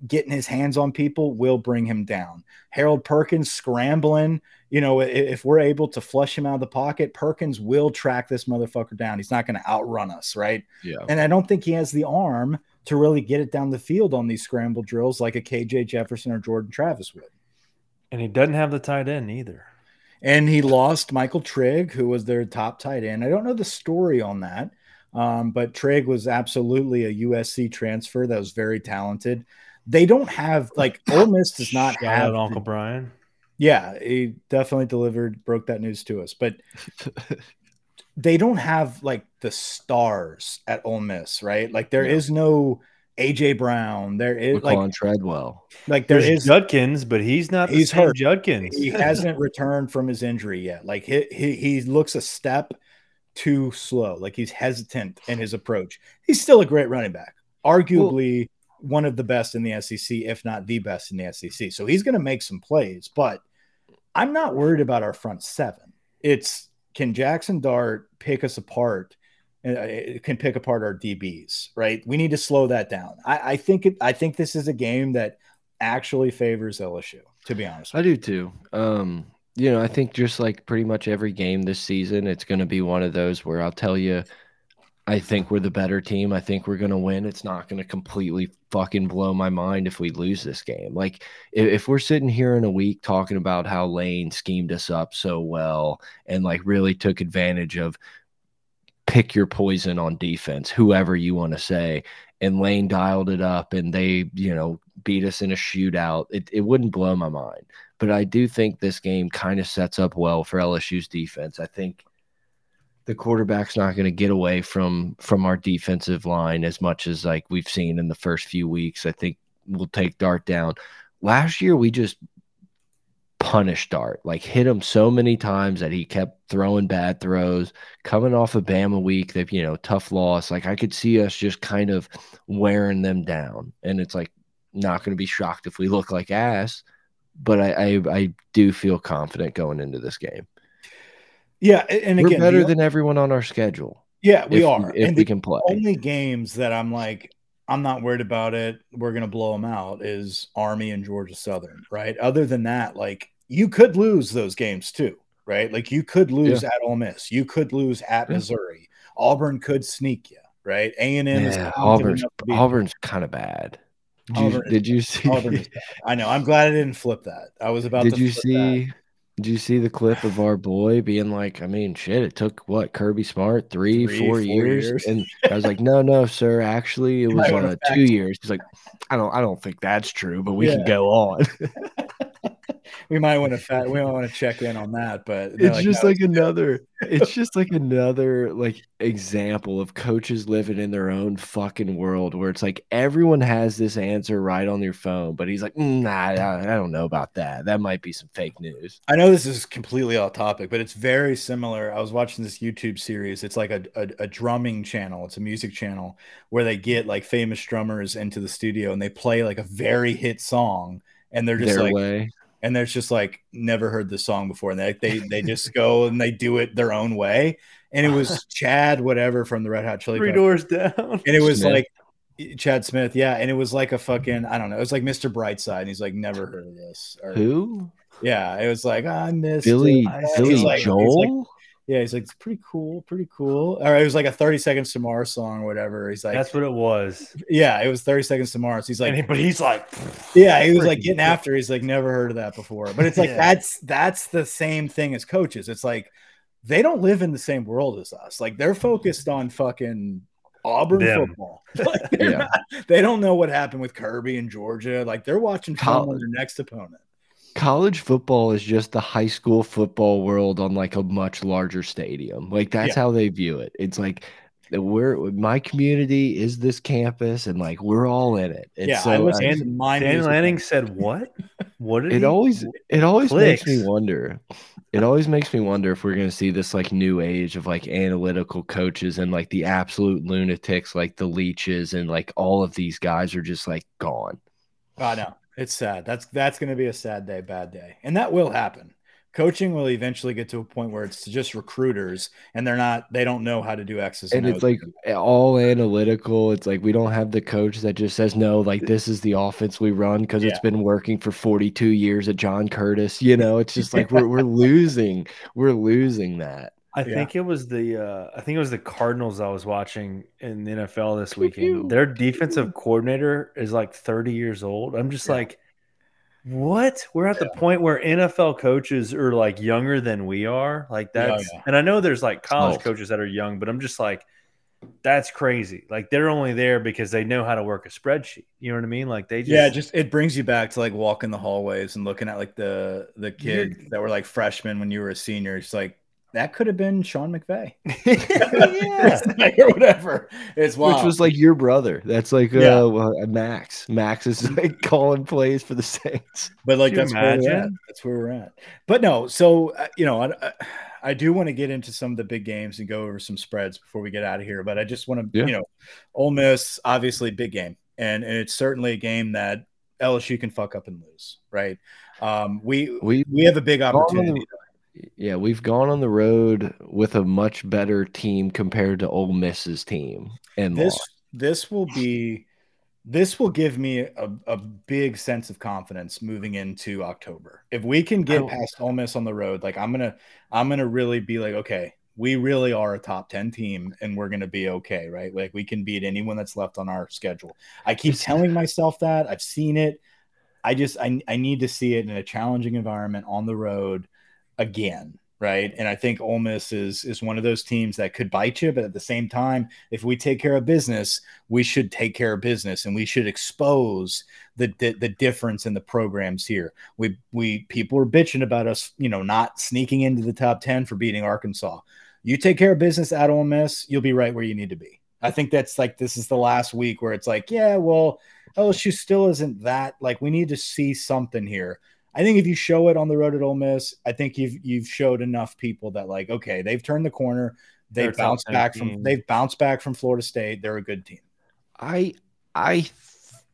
getting his hands on people will bring him down. Harold Perkins scrambling, you know, if we're able to flush him out of the pocket, Perkins will track this motherfucker down. He's not going to outrun us, right? Yeah. And I don't think he has the arm to really get it down the field on these scramble drills like a KJ Jefferson or Jordan Travis would. and he doesn't have the tight end either. And he lost Michael Trigg, who was their top tight end. I don't know the story on that, um, but Trigg was absolutely a USC transfer that was very talented. They don't have like Ole Miss does not Shout have out Uncle Brian. Yeah, he definitely delivered, broke that news to us. But they don't have like the stars at Ole Miss, right? Like there Yeah. is no AJ Brown. There is Laquan like Treadwell. like there There's is Judkins, but he's not the He's same hurt. Judkins. he hasn't returned from his injury yet. Like he, he he looks a step too slow. Like he's hesitant in his approach. He's still a great running back, arguably one of the best in the SEC, if not the best in the SEC. So he's going to make some plays, but I'm not worried about our front seven. It's can Jackson Dart pick us apart? Uh, it can pick apart our DBs, right? We need to slow that down. I, I think it, I think this is a game that actually favors LSU. To be honest, I do too. Um, you know, I think just like pretty much every game this season, it's going to be one of those where I'll tell you, I think we're the better team. I think we're going to win. It's not going to completely fucking blow my mind if we lose this game. Like, if, if we're sitting here in a week talking about how Lane schemed us up so well and like really took advantage of pick your poison on defense, whoever you want to say, and Lane dialed it up and they, you know, beat us in a shootout, it, it wouldn't blow my mind. But I do think this game kind of sets up well for LSU's defense. I think the quarterback's not going to get away from from our defensive line as much as like we've seen in the first few weeks. I think we'll take Dart down. Last year we just punished Dart, like hit him so many times that he kept throwing bad throws. Coming off of Bama week, that you know, tough loss. Like I could see us just kind of wearing them down, and it's like not going to be shocked if we look like ass. But I, I, I do feel confident going into this game. Yeah, and we're again, better than everyone on our schedule. Yeah, we if, are. If and we can play. Only games that I'm like, I'm not worried about it. We're gonna blow them out. Is Army and Georgia Southern, right? Other than that, like you could lose those games too, right? Like you could lose yeah. at Ole Miss, you could lose at yeah. Missouri. Auburn could sneak you, right? A and M yeah, Auburn's Auburn's kind of bad. Did you, Auburn did you see? I know. I'm glad I didn't flip that. I was about. Did you see? That. Did you see the clip of our boy being like, I mean, shit, it took what Kirby Smart three, three four, four years? years? and I was like, no, no, sir, actually, it was uh, two years. He's like, I don't, I don't think that's true, but we yeah. can go on. we might want to we might want to check in on that, but it's like, just no, like it's another it's just like another like example of coaches living in their own fucking world where it's like everyone has this answer right on their phone, but he's like, mm, nah, I, I don't know about that. That might be some fake news. I know this is completely off topic, but it's very similar. I was watching this YouTube series. It's like a, a, a drumming channel. It's a music channel where they get like famous drummers into the studio and they play like a very hit song and they're just their like way and there's just like never heard this song before and they they, they just go and they do it their own way. And it was chad whatever from the red hot chili three doors down. And it was smith. like chad smith yeah and it was like a fucking i don't know it was like mr brightside and he's like never heard of this or, who? Yeah it was like oh, i missed billy billy like, joel yeah, he's like, it's pretty cool, pretty cool. All right, it was like a 30 Seconds to Mars song or whatever. He's like, that's what it was. Yeah, it was 30 Seconds to Mars. He's like, he, but he's like, yeah, he was like getting after. He's like, never heard of that before. But it's like, yeah. that's that's the same thing as coaches. It's like, they don't live in the same world as us. Like, they're focused on fucking Auburn Them. football. Like, yeah. Not, they don't know what happened with Kirby and Georgia. Like, they're watching film on their next opponent college football is just the high school football world on like a much larger stadium. Like that's yeah. how they view it. It's like we're my community is this campus and like we're all in it. And yeah, so I was I, Dan, Dan Lanning said what? What did it he? always it always Clicks. makes me wonder. It always makes me wonder if we're gonna see this like new age of like analytical coaches and like the absolute lunatics like the Leaches and like all of these guys are just like gone. Oh, I know. It's sad. That's that's going to be a sad day, bad day, and that will happen. Coaching will eventually get to a point where it's just recruiters, and they're not. They don't know how to do X's and, and it's like eh, all analytical. It's like we don't have the coach that just says no. Like this is the offense we run because yeah. it's been working for forty two years at John Curtis. You know, it's just like we're we're losing. We're losing that. I yeah. think it was the uh, I think it was the Cardinals I was watching in the NFL this weekend. Their defensive coordinator is like 30 years old. I'm just yeah. like, what? We're at yeah. the point where NFL coaches are like younger than we are. Like that's and I know there's like college coaches that are young, but I'm just like, that's crazy. Like they're only there because they know how to work a spreadsheet. You know what I mean? Like they just Yeah, just it brings you back to like walking the hallways and looking at like the the kids that were like freshmen when you were a senior. It's like that could have been Sean McVay. yeah. or whatever. It's wild. Which was like your brother. That's like yeah. uh, Max. Max is like calling plays for the Saints. But like that's where we're at. That's where we're at. But no, so uh, you know, I, I, do want to get into some of the big games and go over some spreads before we get out of here. But I just want to, yeah. you know, Ole Miss obviously big game, and, and it's certainly a game that LSU can fuck up and lose, right? Um, we we we have a big opportunity yeah, we've gone on the road with a much better team compared to Ole Miss's team, and this lost. this will be this will give me a, a big sense of confidence moving into October. If we can get past Ole Miss on the road, like I'm gonna I'm gonna really be like, okay, we really are a top 10 team and we're going to be okay, right? Like we can beat anyone that's left on our schedule. I keep telling myself that. I've seen it. I just I, I need to see it in a challenging environment on the road again, right? And I think Ole Miss is is one of those teams that could bite you, but at the same time, if we take care of business, we should take care of business, and we should expose the the, the difference in the programs here. We we people are bitching about us, you know, not sneaking into the top ten for beating Arkansas. You take care of business at Ole Miss, you'll be right where you need to be. I think that's like this is the last week where it's like, yeah, well, LSU still isn't that like we need to see something here. I think if you show it on the road at Ole Miss, I think you've you've showed enough people that like, okay, they've turned the corner. They're They've bounced back team. from they've bounced back from Florida State. They're a good team. I I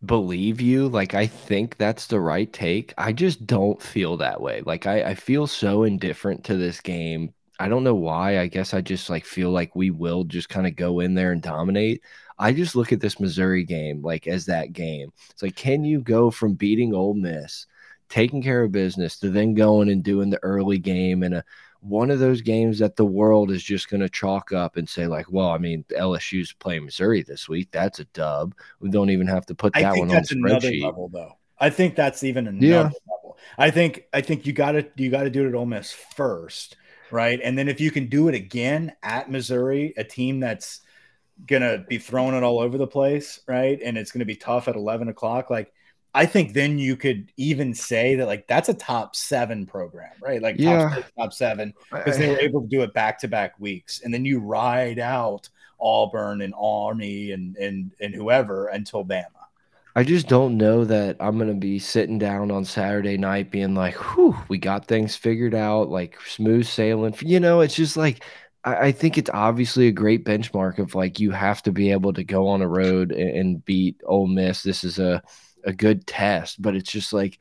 believe you. Like I think that's the right take. I just don't feel that way. Like I, I feel so indifferent to this game. I don't know why. I guess I just like feel like we will just kind of go in there and dominate. I just look at this Missouri game like as that game. It's like, can you go from beating Ole Miss, taking care of business, to then going and doing the early game and a one of those games that the world is just going to chalk up and say like, well, I mean, LSU's playing Missouri this week. That's a dub. We don't even have to put I that think one on that's the another spreadsheet. level, though. I think that's even another Yeah. level. I think I think you got to you got to do it at Ole Miss first, right? And then if you can do it again at Missouri, a team that's gonna be throwing it all over the place, right? And it's gonna be tough at eleven o'clock. Like I think then you could even say that like that's a top seven program, right? Like Yeah. top six, top seven because they were able to do it back to back weeks, and then you ride out Auburn and Army and and and whoever until Bama. I just don't know that I'm gonna be sitting down on Saturday night being like, "Whew, we got things figured out, like smooth sailing." You know, it's just like I, I think it's obviously a great benchmark of like you have to be able to go on a road and, and beat Ole Miss. This is a a good test, but it's just like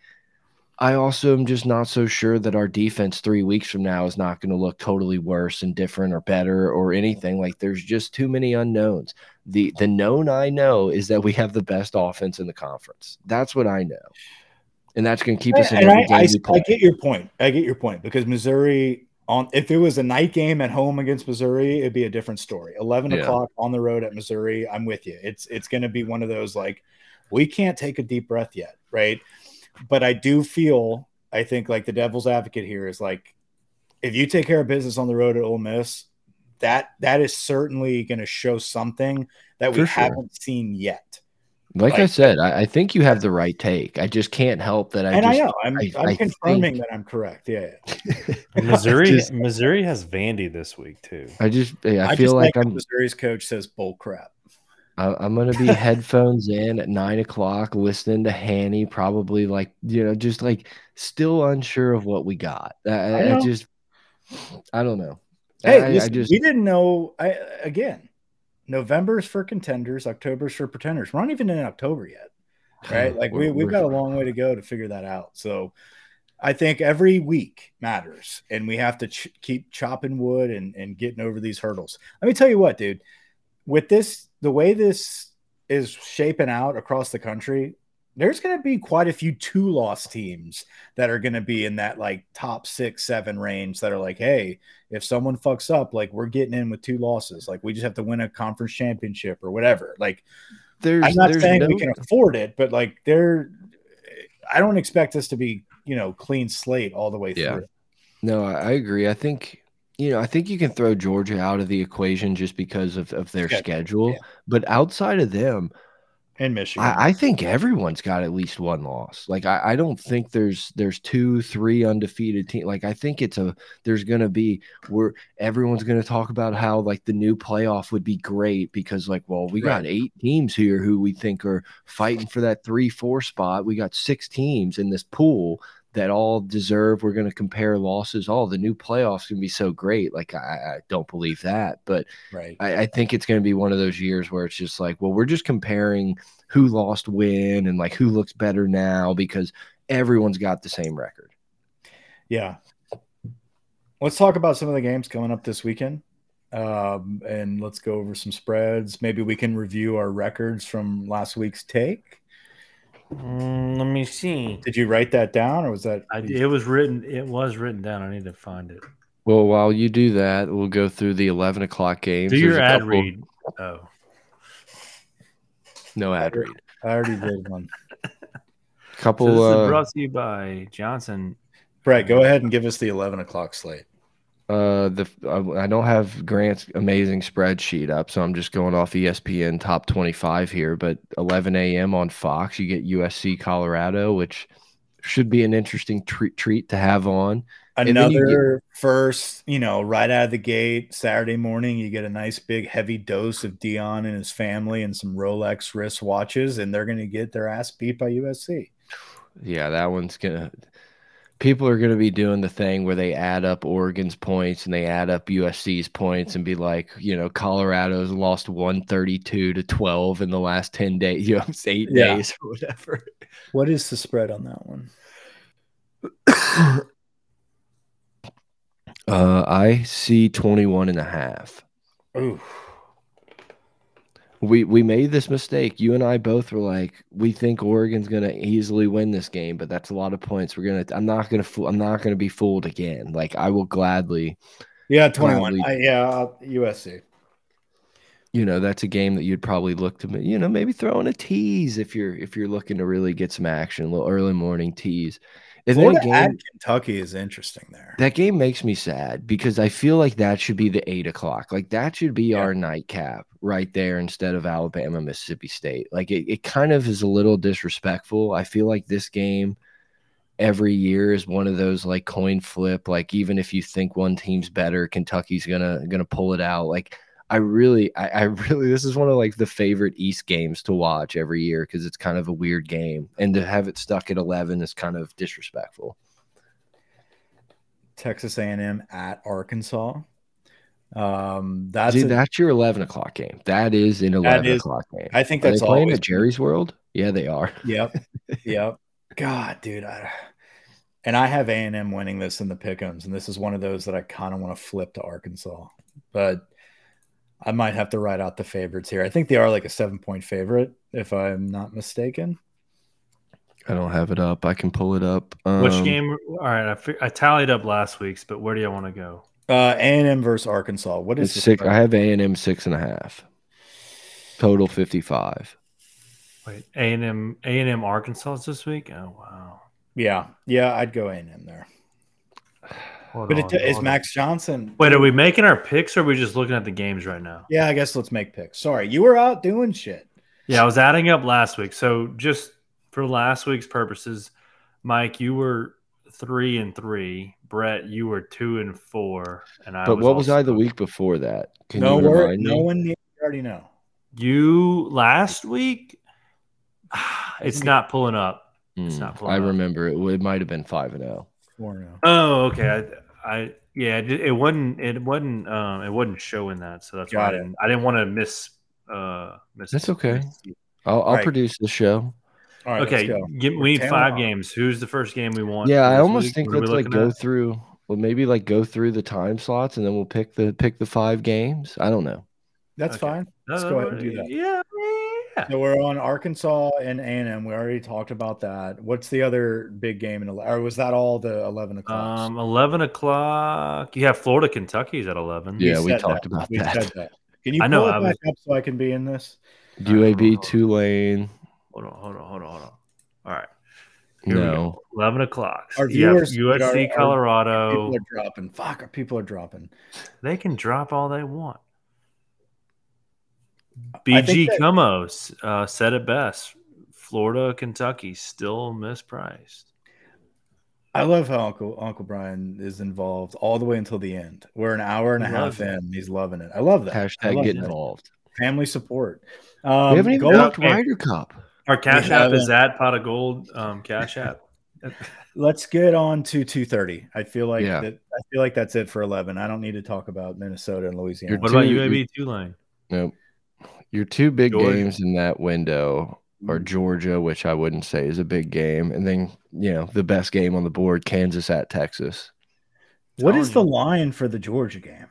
I also am just not so sure that our defense three weeks from now is not going to look totally worse and different or better or anything. Like there's just too many unknowns. The the known I know is that we have the best offense in the conference. That's what I know. And that's going to keep us in every I, game I. I get your point. I get your point because Missouri on if it was a night game at home against Missouri, it'd be a different story. Eleven Yeah. o'clock on the road at Missouri, I'm with you. It's it's going to be one of those like we can't take a deep breath yet, right? But I do feel I think like the devil's advocate here is like if you take care of business on the road at Ole Miss, that that is certainly going to show something that we sure. haven't seen yet. like I said, I, I think you have the right take. I just can't help that I and just I know I'm, I- I'm I confirming think- that I'm correct. Yeah. yeah. Missouri, just- Missouri has Vandy this week too. I just yeah, I, I feel just like like I'm Missouri's coach says bull crap. I- I'm gonna be headphones in at nine o'clock, listening to Hanny. Probably like you know, just like still unsure of what we got. I, I, I just, I don't know. Hey, I, listen, just we didn't know. I again, November's for contenders, October's for pretenders. We're not even in October yet, right? Like we we've got a long way to go to figure that out. So, I think every week matters, and we have to ch keep chopping wood and and getting over these hurdles. Let me tell you what, dude. With this, the way this is shaping out across the country, there's going to be quite a few two loss teams that are going to be in that like top six, seven range that are like, hey, if someone fucks up, like we're getting in with two losses. Like we just have to win a conference championship or whatever. Like there's I'm not there's saying no, we can afford it, but like they're, I don't expect this to be, you know, clean slate all the way Yeah. through. no. I I agree. I think you know. I think you can throw Georgia out of the equation just because of of their Schedule, schedule. yeah. But outside of them, and Michigan. I, I think everyone's got at least one loss. Like I, I don't think there's there's two, three undefeated teams. Like I think it's a there's gonna be where everyone's gonna talk about how like the new playoff would be great because like well we got eight teams here who we think are fighting for that three four spot. We got six teams in this pool that all deserve. We're gonna compare losses. All the new playoffs can be so great. Like I, I don't believe that, but right. I, I think it's going to be one of those years where it's just like, well, we're just comparing who lost when and like who looks better now because everyone's got the same record. Yeah. Let's talk about some of the games coming up this weekend. Um, and let's go over some spreads. Maybe we can review our records from last week's take. Mm, let me see. Did you write that down or was that I, it was written. It was written down. I need to find it. Well, while you do that, we'll go through the 11 o'clock games. Do There's your ad couple- read. Oh, No ad read. I already did one. Couple. so this is uh, brought to you by Johnson. Brett, go ahead and give us the 11 o'clock slate. Uh, the I don't have Grant's amazing spreadsheet up, so I'm just going off ESPN top 25 here. But 11 a.m. on Fox, you get USC Colorado, which should be an interesting treat treat to have on. And then you get- Another first, you know, right out of the gate, Saturday morning, you get a nice big heavy dose of Deion and his family and some Rolex wrist watches, and they're going to get their ass beat by USC. Yeah, that one's gonna. People are gonna be doing the thing where they add up Oregon's points and they add up USC's points and be like, you know, Colorado's lost one thirty two to twelve in the last ten days, you know, eight Yeah. days or whatever. What is the spread on that one? Uh, I see 21 and a half. Ooh, We we made this mistake. You and I both were like, we think Oregon's gonna easily win this game, but that's a lot of points. We're gonna. I'm not gonna. fool- I'm not gonna be fooled again. Like I will gladly. yeah, 21. Gladly. I, yeah, uh, USC. You know, that's a game that you'd probably look to. You know, maybe throw in a tease if you're if you're looking to really get some action, a little early morning tease. And then a Florida at game, Kentucky is interesting there. that game makes me sad because I feel like that should be the eight o'clock. Like that should be Yeah. our nightcap right there instead of Alabama, Mississippi State. Like it, it kind of is a little disrespectful. I feel like this game every year is one of those like coin flip. Like even if you think one team's better, Kentucky's gonna gonna pull it out. Like I really, I, I really, this is one of like the favorite East games to watch every year because it's kind of a weird game, and to have it stuck at eleven is kind of disrespectful. Texas A&M at Arkansas. Um, that's Dude, a- that's your eleven o'clock game. That is an eleven is- o'clock game. I think Are that's they playing at Jerry's World? Yeah, they are. Yep. Yep. God, dude. I, and I have A&M winning this in the pickums, and this is one of those that I kind of want to flip to Arkansas, but I might have to write out the favorites here. I think they are like a seven point favorite, if I'm not mistaken. I don't have it up. I can pull it up. Which Um, game? All right, I, fi- I tallied up last week's, but where do you want to go? Uh, A&M versus Arkansas. What is six. spread? I have A and M six and a half. Total fifty-five. Wait, A and M, A and M, Arkansas this week. Oh wow! Yeah, yeah, I'd go A&M there. Hold But on, it, is hold on. Max Johnson? Wait, are we making our picks or are we just looking at the games right now? Yeah, I guess let's make picks. Sorry, you were out doing shit. Yeah, I was adding up last week. So just for last week's purposes, Mike, you were three and three. Brett, you were two and four. And I But what was I the week before that? Can no you remind No me? one needs you already know. You last week? It's not pulling up. It's Hmm, not I up. remember it. It might have been five and oh. zero. Four now. Oh, okay. I, I yeah, it, it wasn't it wasn't um it wasn't showing that, so that's why I didn't I didn't want to miss uh miss. That's okay. miss- I'll, I'll Right. produce the show. All right, Okay, let's give, we need Tail five off. games. Who's the first game we want? Yeah, I almost week? think What let's like go at? through. Well, maybe like go through the time slots and then we'll pick the pick the five games. I don't know. That's Okay. fine. Let's No, go ahead and do that. Yeah, yeah. So we're on Arkansas and A&M. We already talked about that. What's the other big game in? ele- Or was that all the eleven o'clock? Um, eleven o'clock. You have Florida, Kentucky's at eleven. Yeah, we talked about we that. Said that. Can you I know, it I back up so I can be in this? UAB Tulane. Hold on, hold on, hold on, hold on. All right. Here we. No, Eleven o'clock. Our You have viewers- USC, our- our Colorado. People are dropping. Fuck, our people are dropping. They can drop all they want. I BG think that- Cumos uh, said it best. Florida, Kentucky still mispriced. I love how Uncle Uncle Brian is involved all the way until the end. We're an hour and a half loves it. in. He's loving it. I love that. Hashtag love get that. involved. Family support. Um, we haven't even go- talked okay. Ryder Cup. Our Cash App is haven't. at Pot of Gold. Um, Cash App. Let's get on to 2:30. I feel like Yeah. that. I feel like that's it for 11. I don't need to talk about Minnesota and Louisiana. What about UAB Two- line? Tulane? Nope. Your two big Georgia. games in that window are mm-hmm. Georgia, which I wouldn't say is a big game, and then you know the best game on the board, Kansas at Texas. What is the Telling you. line for the Georgia game?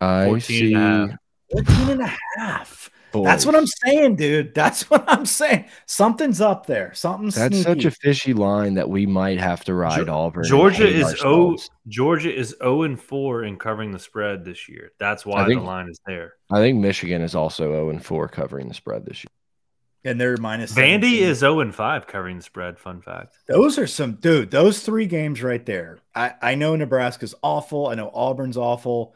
I 14 see. and a half. 14 and a half. That's what I'm saying, dude. That's what I'm saying. Something's up there. Something's That's sneaky. such a fishy line that we might have to ride Ge- Auburn. Oh, Georgia is oh ourselves. Georgia is 0 and 4 in covering the spread this year. That's why think- the line is there. I think Michigan is also 0 and 4 covering the spread this year. and they're minus Vandy 17. is 0 and 5 covering the spread. Fun fact. Those are some dude. Those three games right there. I I know Nebraska's awful. I know Auburn's awful,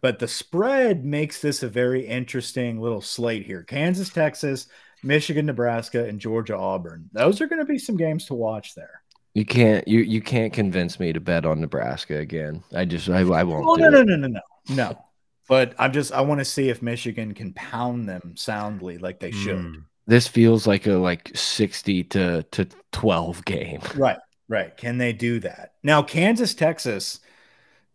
but the spread makes this a very interesting little slate here. Kansas, Texas, Michigan, Nebraska, and Georgia, Auburn. Those are going to be some games to watch there. You can't you you can't convince me to bet on Nebraska again. I just I, I won't. Oh do no no no no no no. But I'm just I want to see if Michigan can pound them soundly like they should. Mm. This feels like a like sixty to to twelve game. Right, right. Can they do that? Now, Kansas, Texas,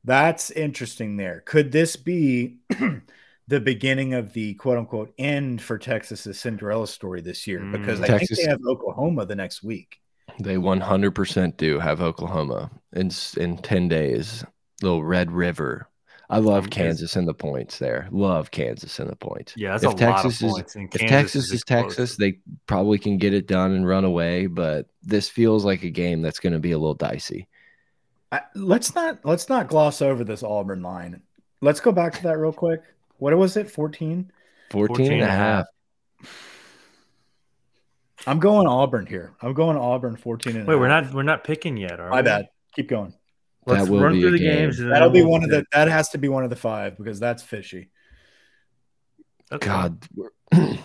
that's interesting there. Could this be the beginning of the quote unquote end for Texas's Cinderella story this year? Because Mm. I think Texas- they have Oklahoma the next week. They one hundred percent do have Oklahoma in in ten days. Little Red River. I love Um, Kansas and the points there. Love Kansas and the points. Yeah, that's if a lot Texas of is points. and if Texas is Texas, they probably can get it done and run away. But this feels like a game that's going to be a little dicey. I, let's not let's not gloss over this Auburn line. Let's go back to that real quick. What was it? 14? 14 and a half. I'm going Auburn here. I'm going Auburn 14 and a Wait, we're half. not we're not picking yet, are My we? bad. Keep going. That Let's will run be through a the game. games. and That'll be one of the pick. that has to be one of the five because that's fishy. Okay. God,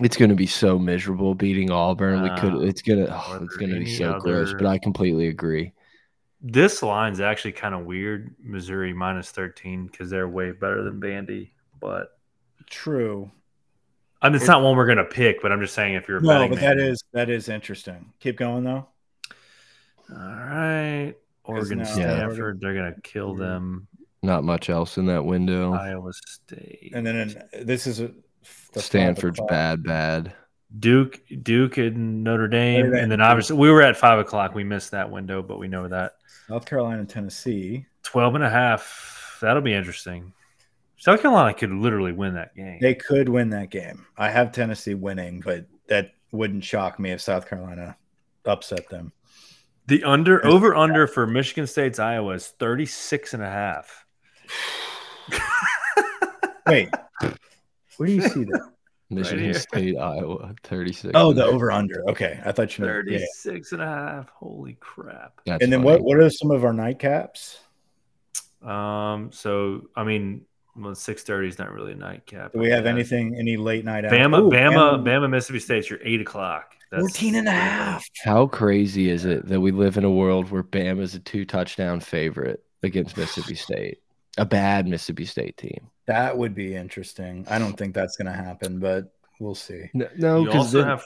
it's going to be so miserable beating Auburn. we could. Uh, It's gonna. Oh, it's going to be any so gross. other- But I completely agree. This line's actually kind of weird. Missouri minus 13 because they're way better than Vandy, But True. I mean, it's not one we're going to pick, but I'm just saying if you're No, betting but that man- is that is interesting. Keep going though. All right. Oregon, now- Stanford, they're going to kill them. Not much else in that window. Iowa State. And then in, this is a, the Stanford's bad, bad. Duke, Duke, and Notre Dame, Notre Dame. and then obviously we were at five o'clock. We missed that window, but we know that South Carolina, and Tennessee. 12 and a half. That'll be interesting. South Carolina could literally win that game. They could win that game. I have Tennessee winning, but that wouldn't shock me if South Carolina upset them. the under over under for Michigan State's Iowa is 36 and a half. Wait, where do you see that? Michigan here. State, Iowa, 36. Oh, the over under. Okay, I thought you meant yeah. and a half. Holy crap. That's And then funny. what? What are some of our nightcaps? Um, so I mean, well, 6:30 is not really a nightcap. Do we have anything? Any late night? Bama, Ooh, Bama, Bama, Mississippi State's your eight o'clock. That's 14 and a half. How crazy is it that we live in a world where Bama is a two touchdown favorite against Mississippi State? A bad Mississippi State team. That would be interesting. I don't think that's going to happen, but we'll see. No, no, because also have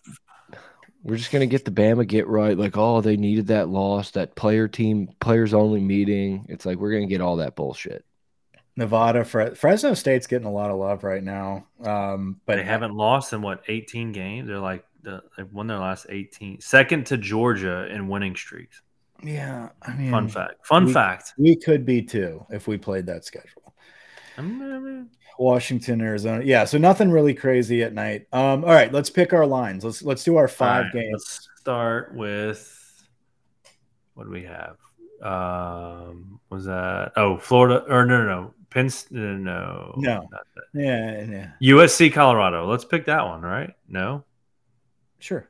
we're just gonna get the Bama get right. Like, oh, they needed that loss, that player team, players only meeting. It's like we're gonna get all that bullshit. Nevada, Fre- Fresno State's getting a lot of love right now. Um, but they haven't lost in what 18 games. They're like the, they've won their last 18. Second to Georgia in winning streaks. Yeah, I mean, Fun fact. Fun we- fact. We could be too if we played that schedule. Washington, Arizona. Yeah, so nothing really crazy at night. Um, all right, let's pick our lines. Let's let's do our five right, games. Let's start with what do we have? Um, was that oh Florida or no no no Penn no no No. Yeah, yeah, USC Colorado. Let's pick that one, right? No. sure.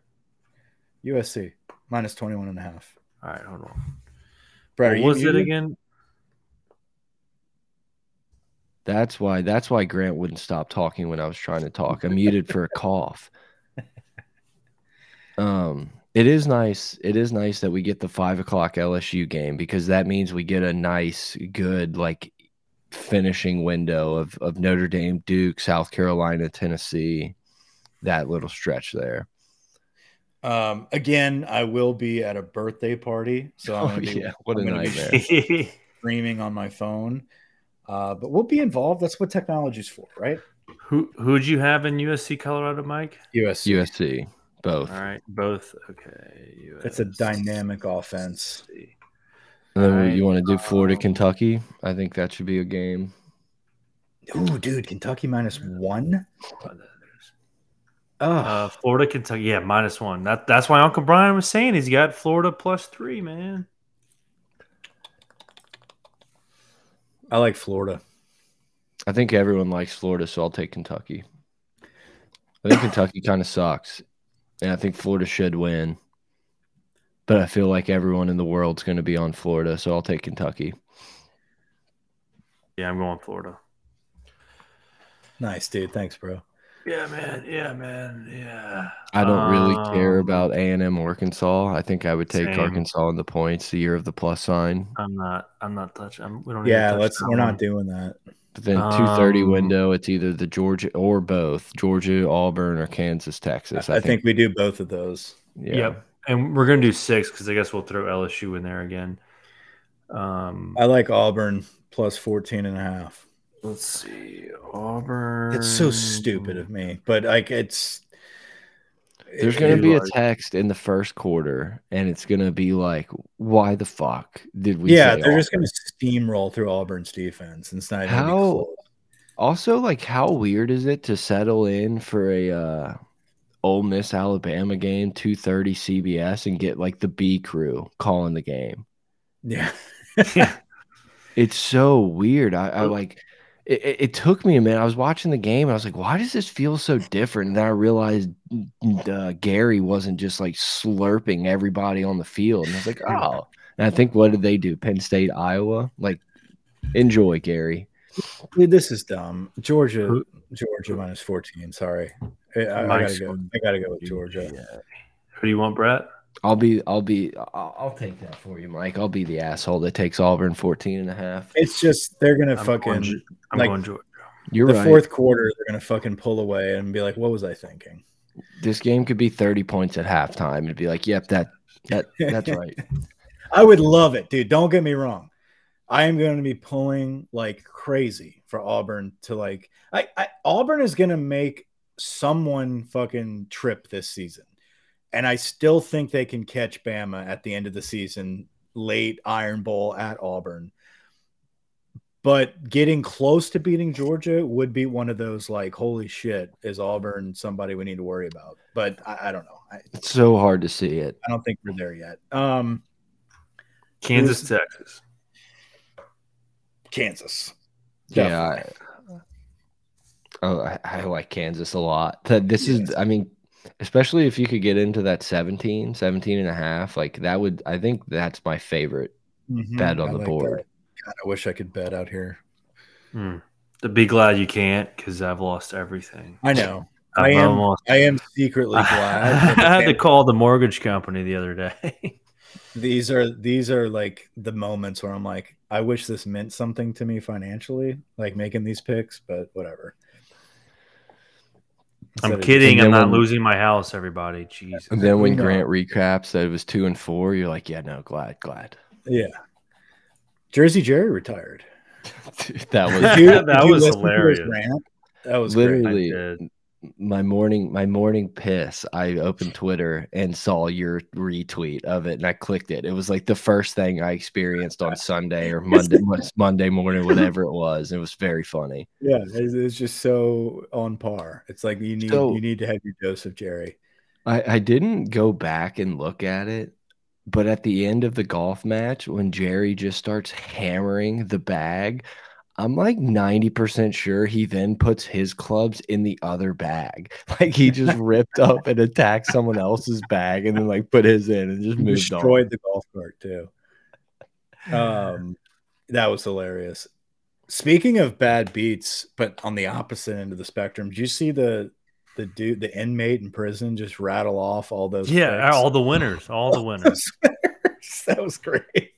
USC minus 21 and a half. All right, hold on. Are what you was it muted? again? That's why. That's why Grant wouldn't stop talking when I was trying to talk. I muted for a cough. Um, it is nice. It is nice that we get the five o'clock LSU game because that means we get a nice, good like finishing window of of Notre Dame, Duke, South Carolina, Tennessee. That little stretch there. Um, again, I will be at a birthday party, so I'm Oh gonna be, yeah, what a I'm gonna be nightmare. streaming on my phone. Uh, but we'll be involved. That's what technology's for, right? Who who'd you have in USC Colorado, Mike? USC. USC, both. All right, both. Okay, USC. It's a dynamic offense. And then you want to do Florida, um, Kentucky? I think that should be a game. Ooh, dude, Kentucky minus one. Uh, Oh, Florida, Kentucky, yeah, minus one. That that's why Uncle Brian was saying he's got Florida plus three, man. I like Florida. I think everyone likes Florida, so I'll take Kentucky. I think Kentucky kind of sucks, and I think Florida should win. But I feel like everyone in the world's going to be on Florida, so I'll take Kentucky. Yeah, I'm going Florida. Nice, dude. Thanks, bro. Yeah, man. Yeah, man. Yeah. I don't really care Um, about A and M Arkansas. I think I would take Same. Arkansas in the points, the year of the plus sign. I'm not. I'm not touching. I'm, we don't. Yeah, let's. We're one. not doing that. But then two thirty Um, window, it's either the Georgia or both Georgia, Auburn, or Kansas, Texas. I, think we do both of those. yeah. Yep. And we're gonna do six because I guess we'll throw LSU in there again. Um, I like Auburn plus 14 and a half. Let's see, Auburn. It's so stupid of me, but like it's. There's gonna it- be a text in the first quarter, and it's gonna be like, "Why the fuck did we?" yeah, say they're just going to steamroll through Auburn's defense. And it's not even gonna be How- close. Also, like, how weird is it to settle in for a uh, Ole Miss Alabama game, two thirty CBS, and get like the B crew calling the game? Yeah. Yeah. It's so weird. I, I like. It, it, it took me a minute. I was watching the game. And I was like, "Why does this feel so different?" And then I realized uh, Gary wasn't just like slurping everybody on the field. And I was like, "Oh." And I think what did they do? Penn State, Iowa. Like, enjoy, Gary. Dude, this is dumb. Georgia, Georgia minus 14. Sorry. I, I, I gotta go. I gotta go with Georgia. Who do you want, Brett? I'll be, I'll be, I'll, I'll take that for you, Mike. I'll be the asshole that takes Auburn 14 and a half. It's just they're gonna I'm fucking going, Ge- I'm like- going Georgia. You're the right. fourth quarter. They're gonna fucking pull away and be like, "What was I thinking?" This game could be 30 points at halftime. It'd be like, yep, that, that, that's right. I would love it, dude. Don't get me wrong. I am going to be pulling like crazy for Auburn to like. I, I Auburn is going to make someone fucking trip this season, and I still think they can catch Bama at the end of the season, late Iron Bowl at Auburn. But getting close to beating Georgia would be one of those like, holy shit, is Auburn somebody we need to worry about? But I, I don't know. I, It's so hard to see it. I don't think we're there yet. Um, Kansas, Who's- Texas. Kansas. Yeah. I, oh, I, I like Kansas a lot. This is, Yes. I mean, especially if you could get into that 17, 17 and a half, like that would, I think that's my favorite Mhm, bet on I the like board. that. God, I wish I could bet out here. Hmm. To be glad you can't because I've lost everything. I know. I've I am. almost- I am secretly glad. i had to call the mortgage company the other day. these are these are like the moments where I'm like, I wish this meant something to me financially, like making these picks, but whatever. I'm kidding. I'm not when- losing my house, everybody. Jesus. And then when No. Grant recaps that it was two and four, you're like, yeah, no, glad, glad. yeah. Jersey Jerry retired. Dude, that was That Did you- was listen to his hilarious. That was literally I did. My morning my morning piss. I opened Twitter and saw your retweet of it, and I clicked it. It was like the first thing I experienced on Sunday or Monday Monday morning, whatever it was. It was very funny. Yeah, it's, it's just so on par. It's like you need So- you need to have your dose of Jerry. I, I didn't go back and look at it, but at the end of the golf match, when Jerry just starts hammering the bag, I'm like 90% sure he then puts his clubs in the other bag. Like he just ripped up and attacked someone else's bag and then like put his in and just He moved on. destroyed the golf cart too. Um, that was hilarious. Speaking of bad beats, but on the opposite end of the spectrum, did you see the the dude, the inmate in prison, just rattle off all those? Yeah, picks? all the winners. All the winners. that was great.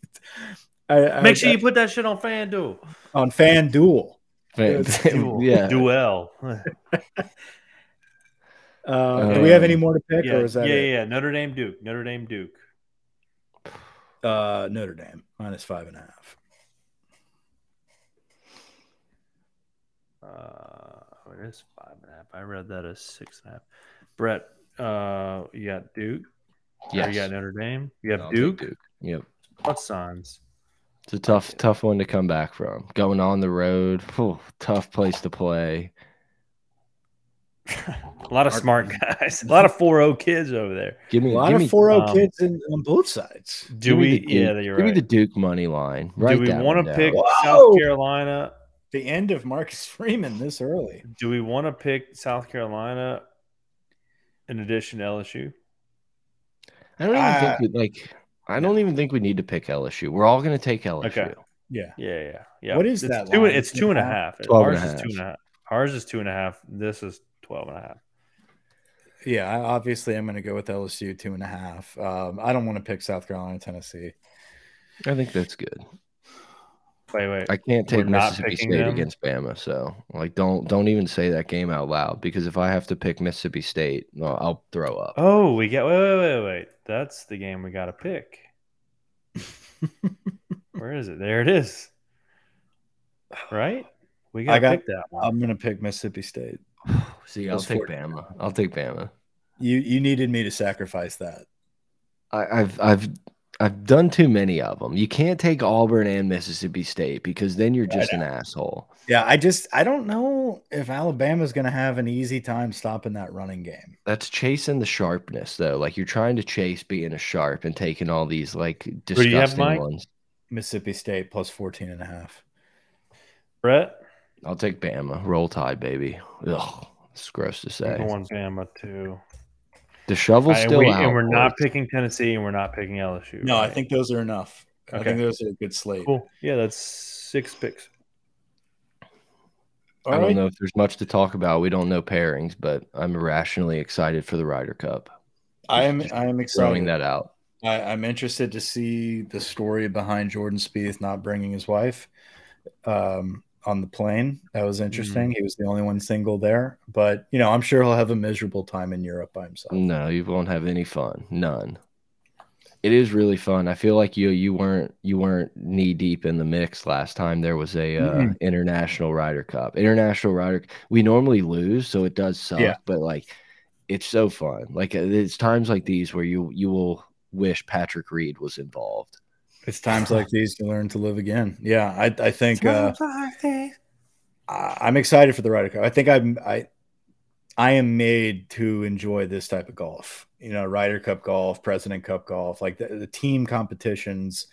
I, I- Make sure I- you put that shit on FanDuel. on FanDuel. Fan- Duel. yeah. Duel. Uh, do we have Um, any more to pick, Yeah, or is that yeah, it? yeah. Notre Dame Duke. Notre Dame Duke. Uh, Notre Dame minus five and a half. Uh, it is five and a half. I read that as six and a half. Brett, uh, you got Duke. Or Yes. You got Notre Dame. You have I'll Duke. Duke. Yep. Plus signs. It's a tough, tough one to come back from. Going on the road, whew, tough place to play. A lot of smart guys. A lot of 4-0 kids over there. Give me A lot give of me, four zero um, kids in, on both sides. Do give we? the Duke- Yeah, you're give right. me the Duke money line. Do we want to pick Whoa! South Carolina? The end of Marcus Freeman this early. Do we want to pick South Carolina in addition to LSU? I don't even Uh, think we like. I don't even think we need to pick LSU. We're all going to take LSU. Okay. Yeah. Yeah, yeah, yeah. What is it's that Two, line? it's two and a half. two and and a a half? half. Ours is two and a half. Ours is two and a half. This is 12 and a half. Yeah, I, obviously I'm going to go with LSU two and a half. Um, I don't want to pick South Carolina, Tennessee. I think that's good. Wait, wait. I can't We're take Mississippi State them? against Bama, so like don't don't even say that game out loud because if I have to pick Mississippi State, well, I'll throw up. Oh, we get wait, wait, wait, wait. That's the game we got to pick. Where is it? There it is. Right? We got I to got- pick that one. I'm going to pick Mississippi State. See, I'll Those take four- Bama. I'll take Bama. You you needed me to sacrifice that. I, I've I've I've done too many of them. You can't take Auburn and Mississippi State because then you're just an asshole. Yeah, I just I don't know if Alabama's going to have an easy time stopping that running game. That's chasing the sharpness though. Like you're trying to chase being a sharp and taking all these like do you have, disgusting Mike? ones. Mississippi State plus 14 and a half. Brett, I'll take Bama. Roll Tide, baby. Ugh, it's gross to say. I'm Bama too. The shovel's And, still we, out. and we're not picking Tennessee and we're not picking LSU. No, I think those are enough. I think those are a good slate. cool. Yeah, that's six picks. All I don't know if there's much to talk about. We don't know pairings, but I'm irrationally excited for the Ryder Cup. I am I am Throwing excited. that out. I, I'm interested to see the story behind Jordan Spieth not bringing his wife um, on the plane. That was interesting. He was the only one single there, but you know, I'm sure he'll have a miserable time in Europe by himself. No, you won't have any fun. None. It is really fun. I feel like you you weren't you weren't knee deep in the mix last time there was a uh, Mm-mm. international Ryder Cup. International Ryder we normally lose, so it does suck, Yeah. but like it's so fun. Like uh, it's times like these where you you will wish Patrick Reed was involved. It's times like these you learn to live again. Yeah, I, I think uh, I- I'm excited for the Ryder Cup. I think I'm I I am made to enjoy this type of golf. You know, Ryder Cup golf, President Cup golf, like the, the team competitions,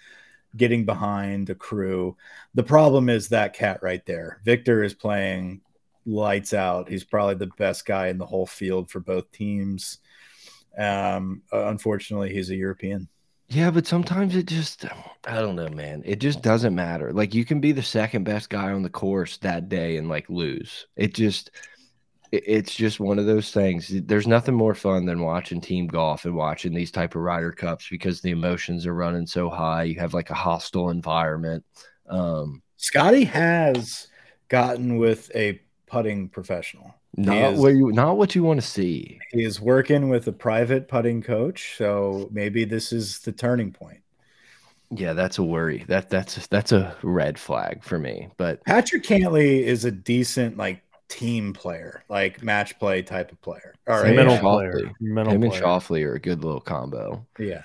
getting behind a crew. The problem is that cat right there. Victor is playing lights out. He's probably the best guy in the whole field for both teams. Um, unfortunately, he's a European. Yeah, but sometimes it just I don't know, man. It just doesn't matter. Like you can be the second best guy on the course that day and like lose. It just it's just one of those things. There's nothing more fun than watching team golf and watching these type of Ryder Cups because the emotions are running so high. You have like a hostile environment. Um Scotty has gotten with a putting professional. He not is- what you not what you want to see. He is working with a private putting coach, so maybe this is the turning point. Yeah, that's a worry. That that's that's a red flag for me. But Patrick Cantlay is a decent like team player, like match play type of player. All Same right, Mental with player. Mental him and player. Schauffele are a good little combo. yeah,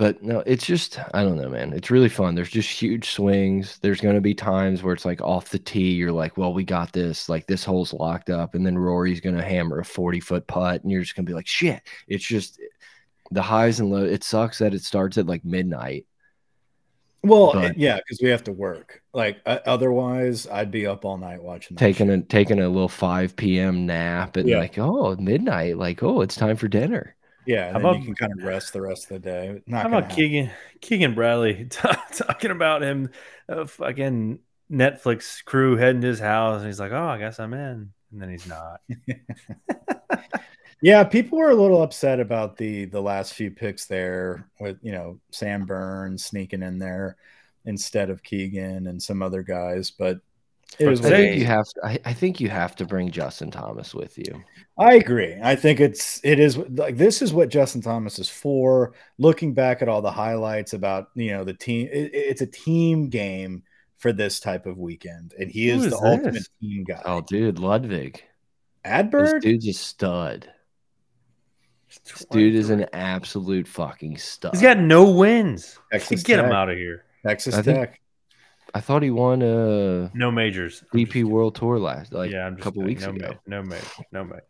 But no, it's just I don't know, man. It's really fun. There's just huge swings. There's going to be times where it's like off the tee, you're like, "Well, we got this. Like this hole's locked up," and then Rory's going to hammer a 40 foot putt, and you're just going to be like, "Shit!" It's just the highs and lows. It sucks that it starts at like midnight. well, But- yeah, because we have to work. Like uh, otherwise, I'd be up all night watching. Taking shit. a taking a little 5 p.m. nap and Yeah. like, oh, midnight. Like, oh, it's time for dinner. Yeah, and How then about- you can kind of rest the rest of the day. Not How about happen. Keegan Keegan Bradley talking about him, uh, fucking Netflix crew heading to his house, and he's like, "Oh, I guess I'm in," and then he's not. Yeah, people were a little upset about the the last few picks there with you know Sam Burns sneaking in there instead of Keegan and some other guys, but it was I think you have to, I, I think you have to bring Justin Thomas with you. I agree. I think it's it is like this is what Justin Thomas is for. Looking back at all the highlights about you know the team, it, it's a team game for this type of weekend, and he Who is is the this? ultimate team guy. Oh, dude, Ludvig. This dude's a stud. This dude is an absolute fucking stud. He's got no wins. Texas Get him out of here. Texas I think- Tech. I thought he won a No majors. I'm DP. World Tour last like yeah, I'm a couple kidding. weeks no ago. ma- no major. No major.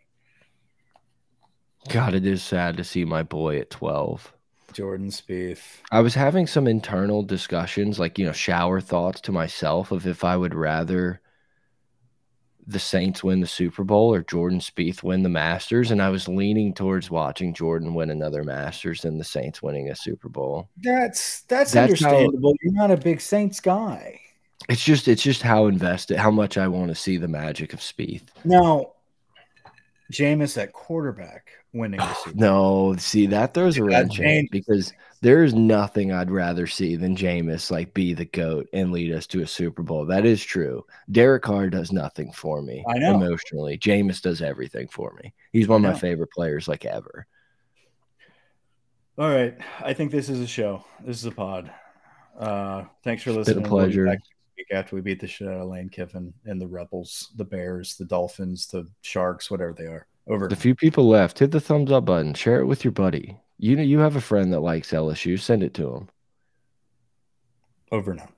God, it is sad to see my boy at 12. Jordan Spieth. I was having some internal discussions, like you know, shower thoughts to myself of if I would rather the Saints win the Super Bowl or Jordan Spieth win the Masters, and I was leaning towards watching Jordan win another Masters than the Saints winning a Super Bowl. That's that's, That's how- understandable. You're not a big Saints guy. It's just, it's just how invested, how much I want to see the magic of Spieth. Now, Jameis at quarterback winning the Super Bowl. No, see that throws a wrench in because there's nothing I'd rather see than Jameis like be the goat and lead us to a Super Bowl. That is true. Derek Carr does nothing for me I know. emotionally. Jameis does everything for me. He's one of my favorite players like ever. All right. I think this is a show. This is a pod. Uh, thanks for It's been a listening. We'll be pleasure. week after we beat the shit out of Lane Kiffin and the Rebels, the Bears, the Dolphins, the Sharks, whatever they are. Over. The few people left, hit the thumbs up button. Share it with your buddy. You know you have a friend that likes LSU. Send it to him. Over now.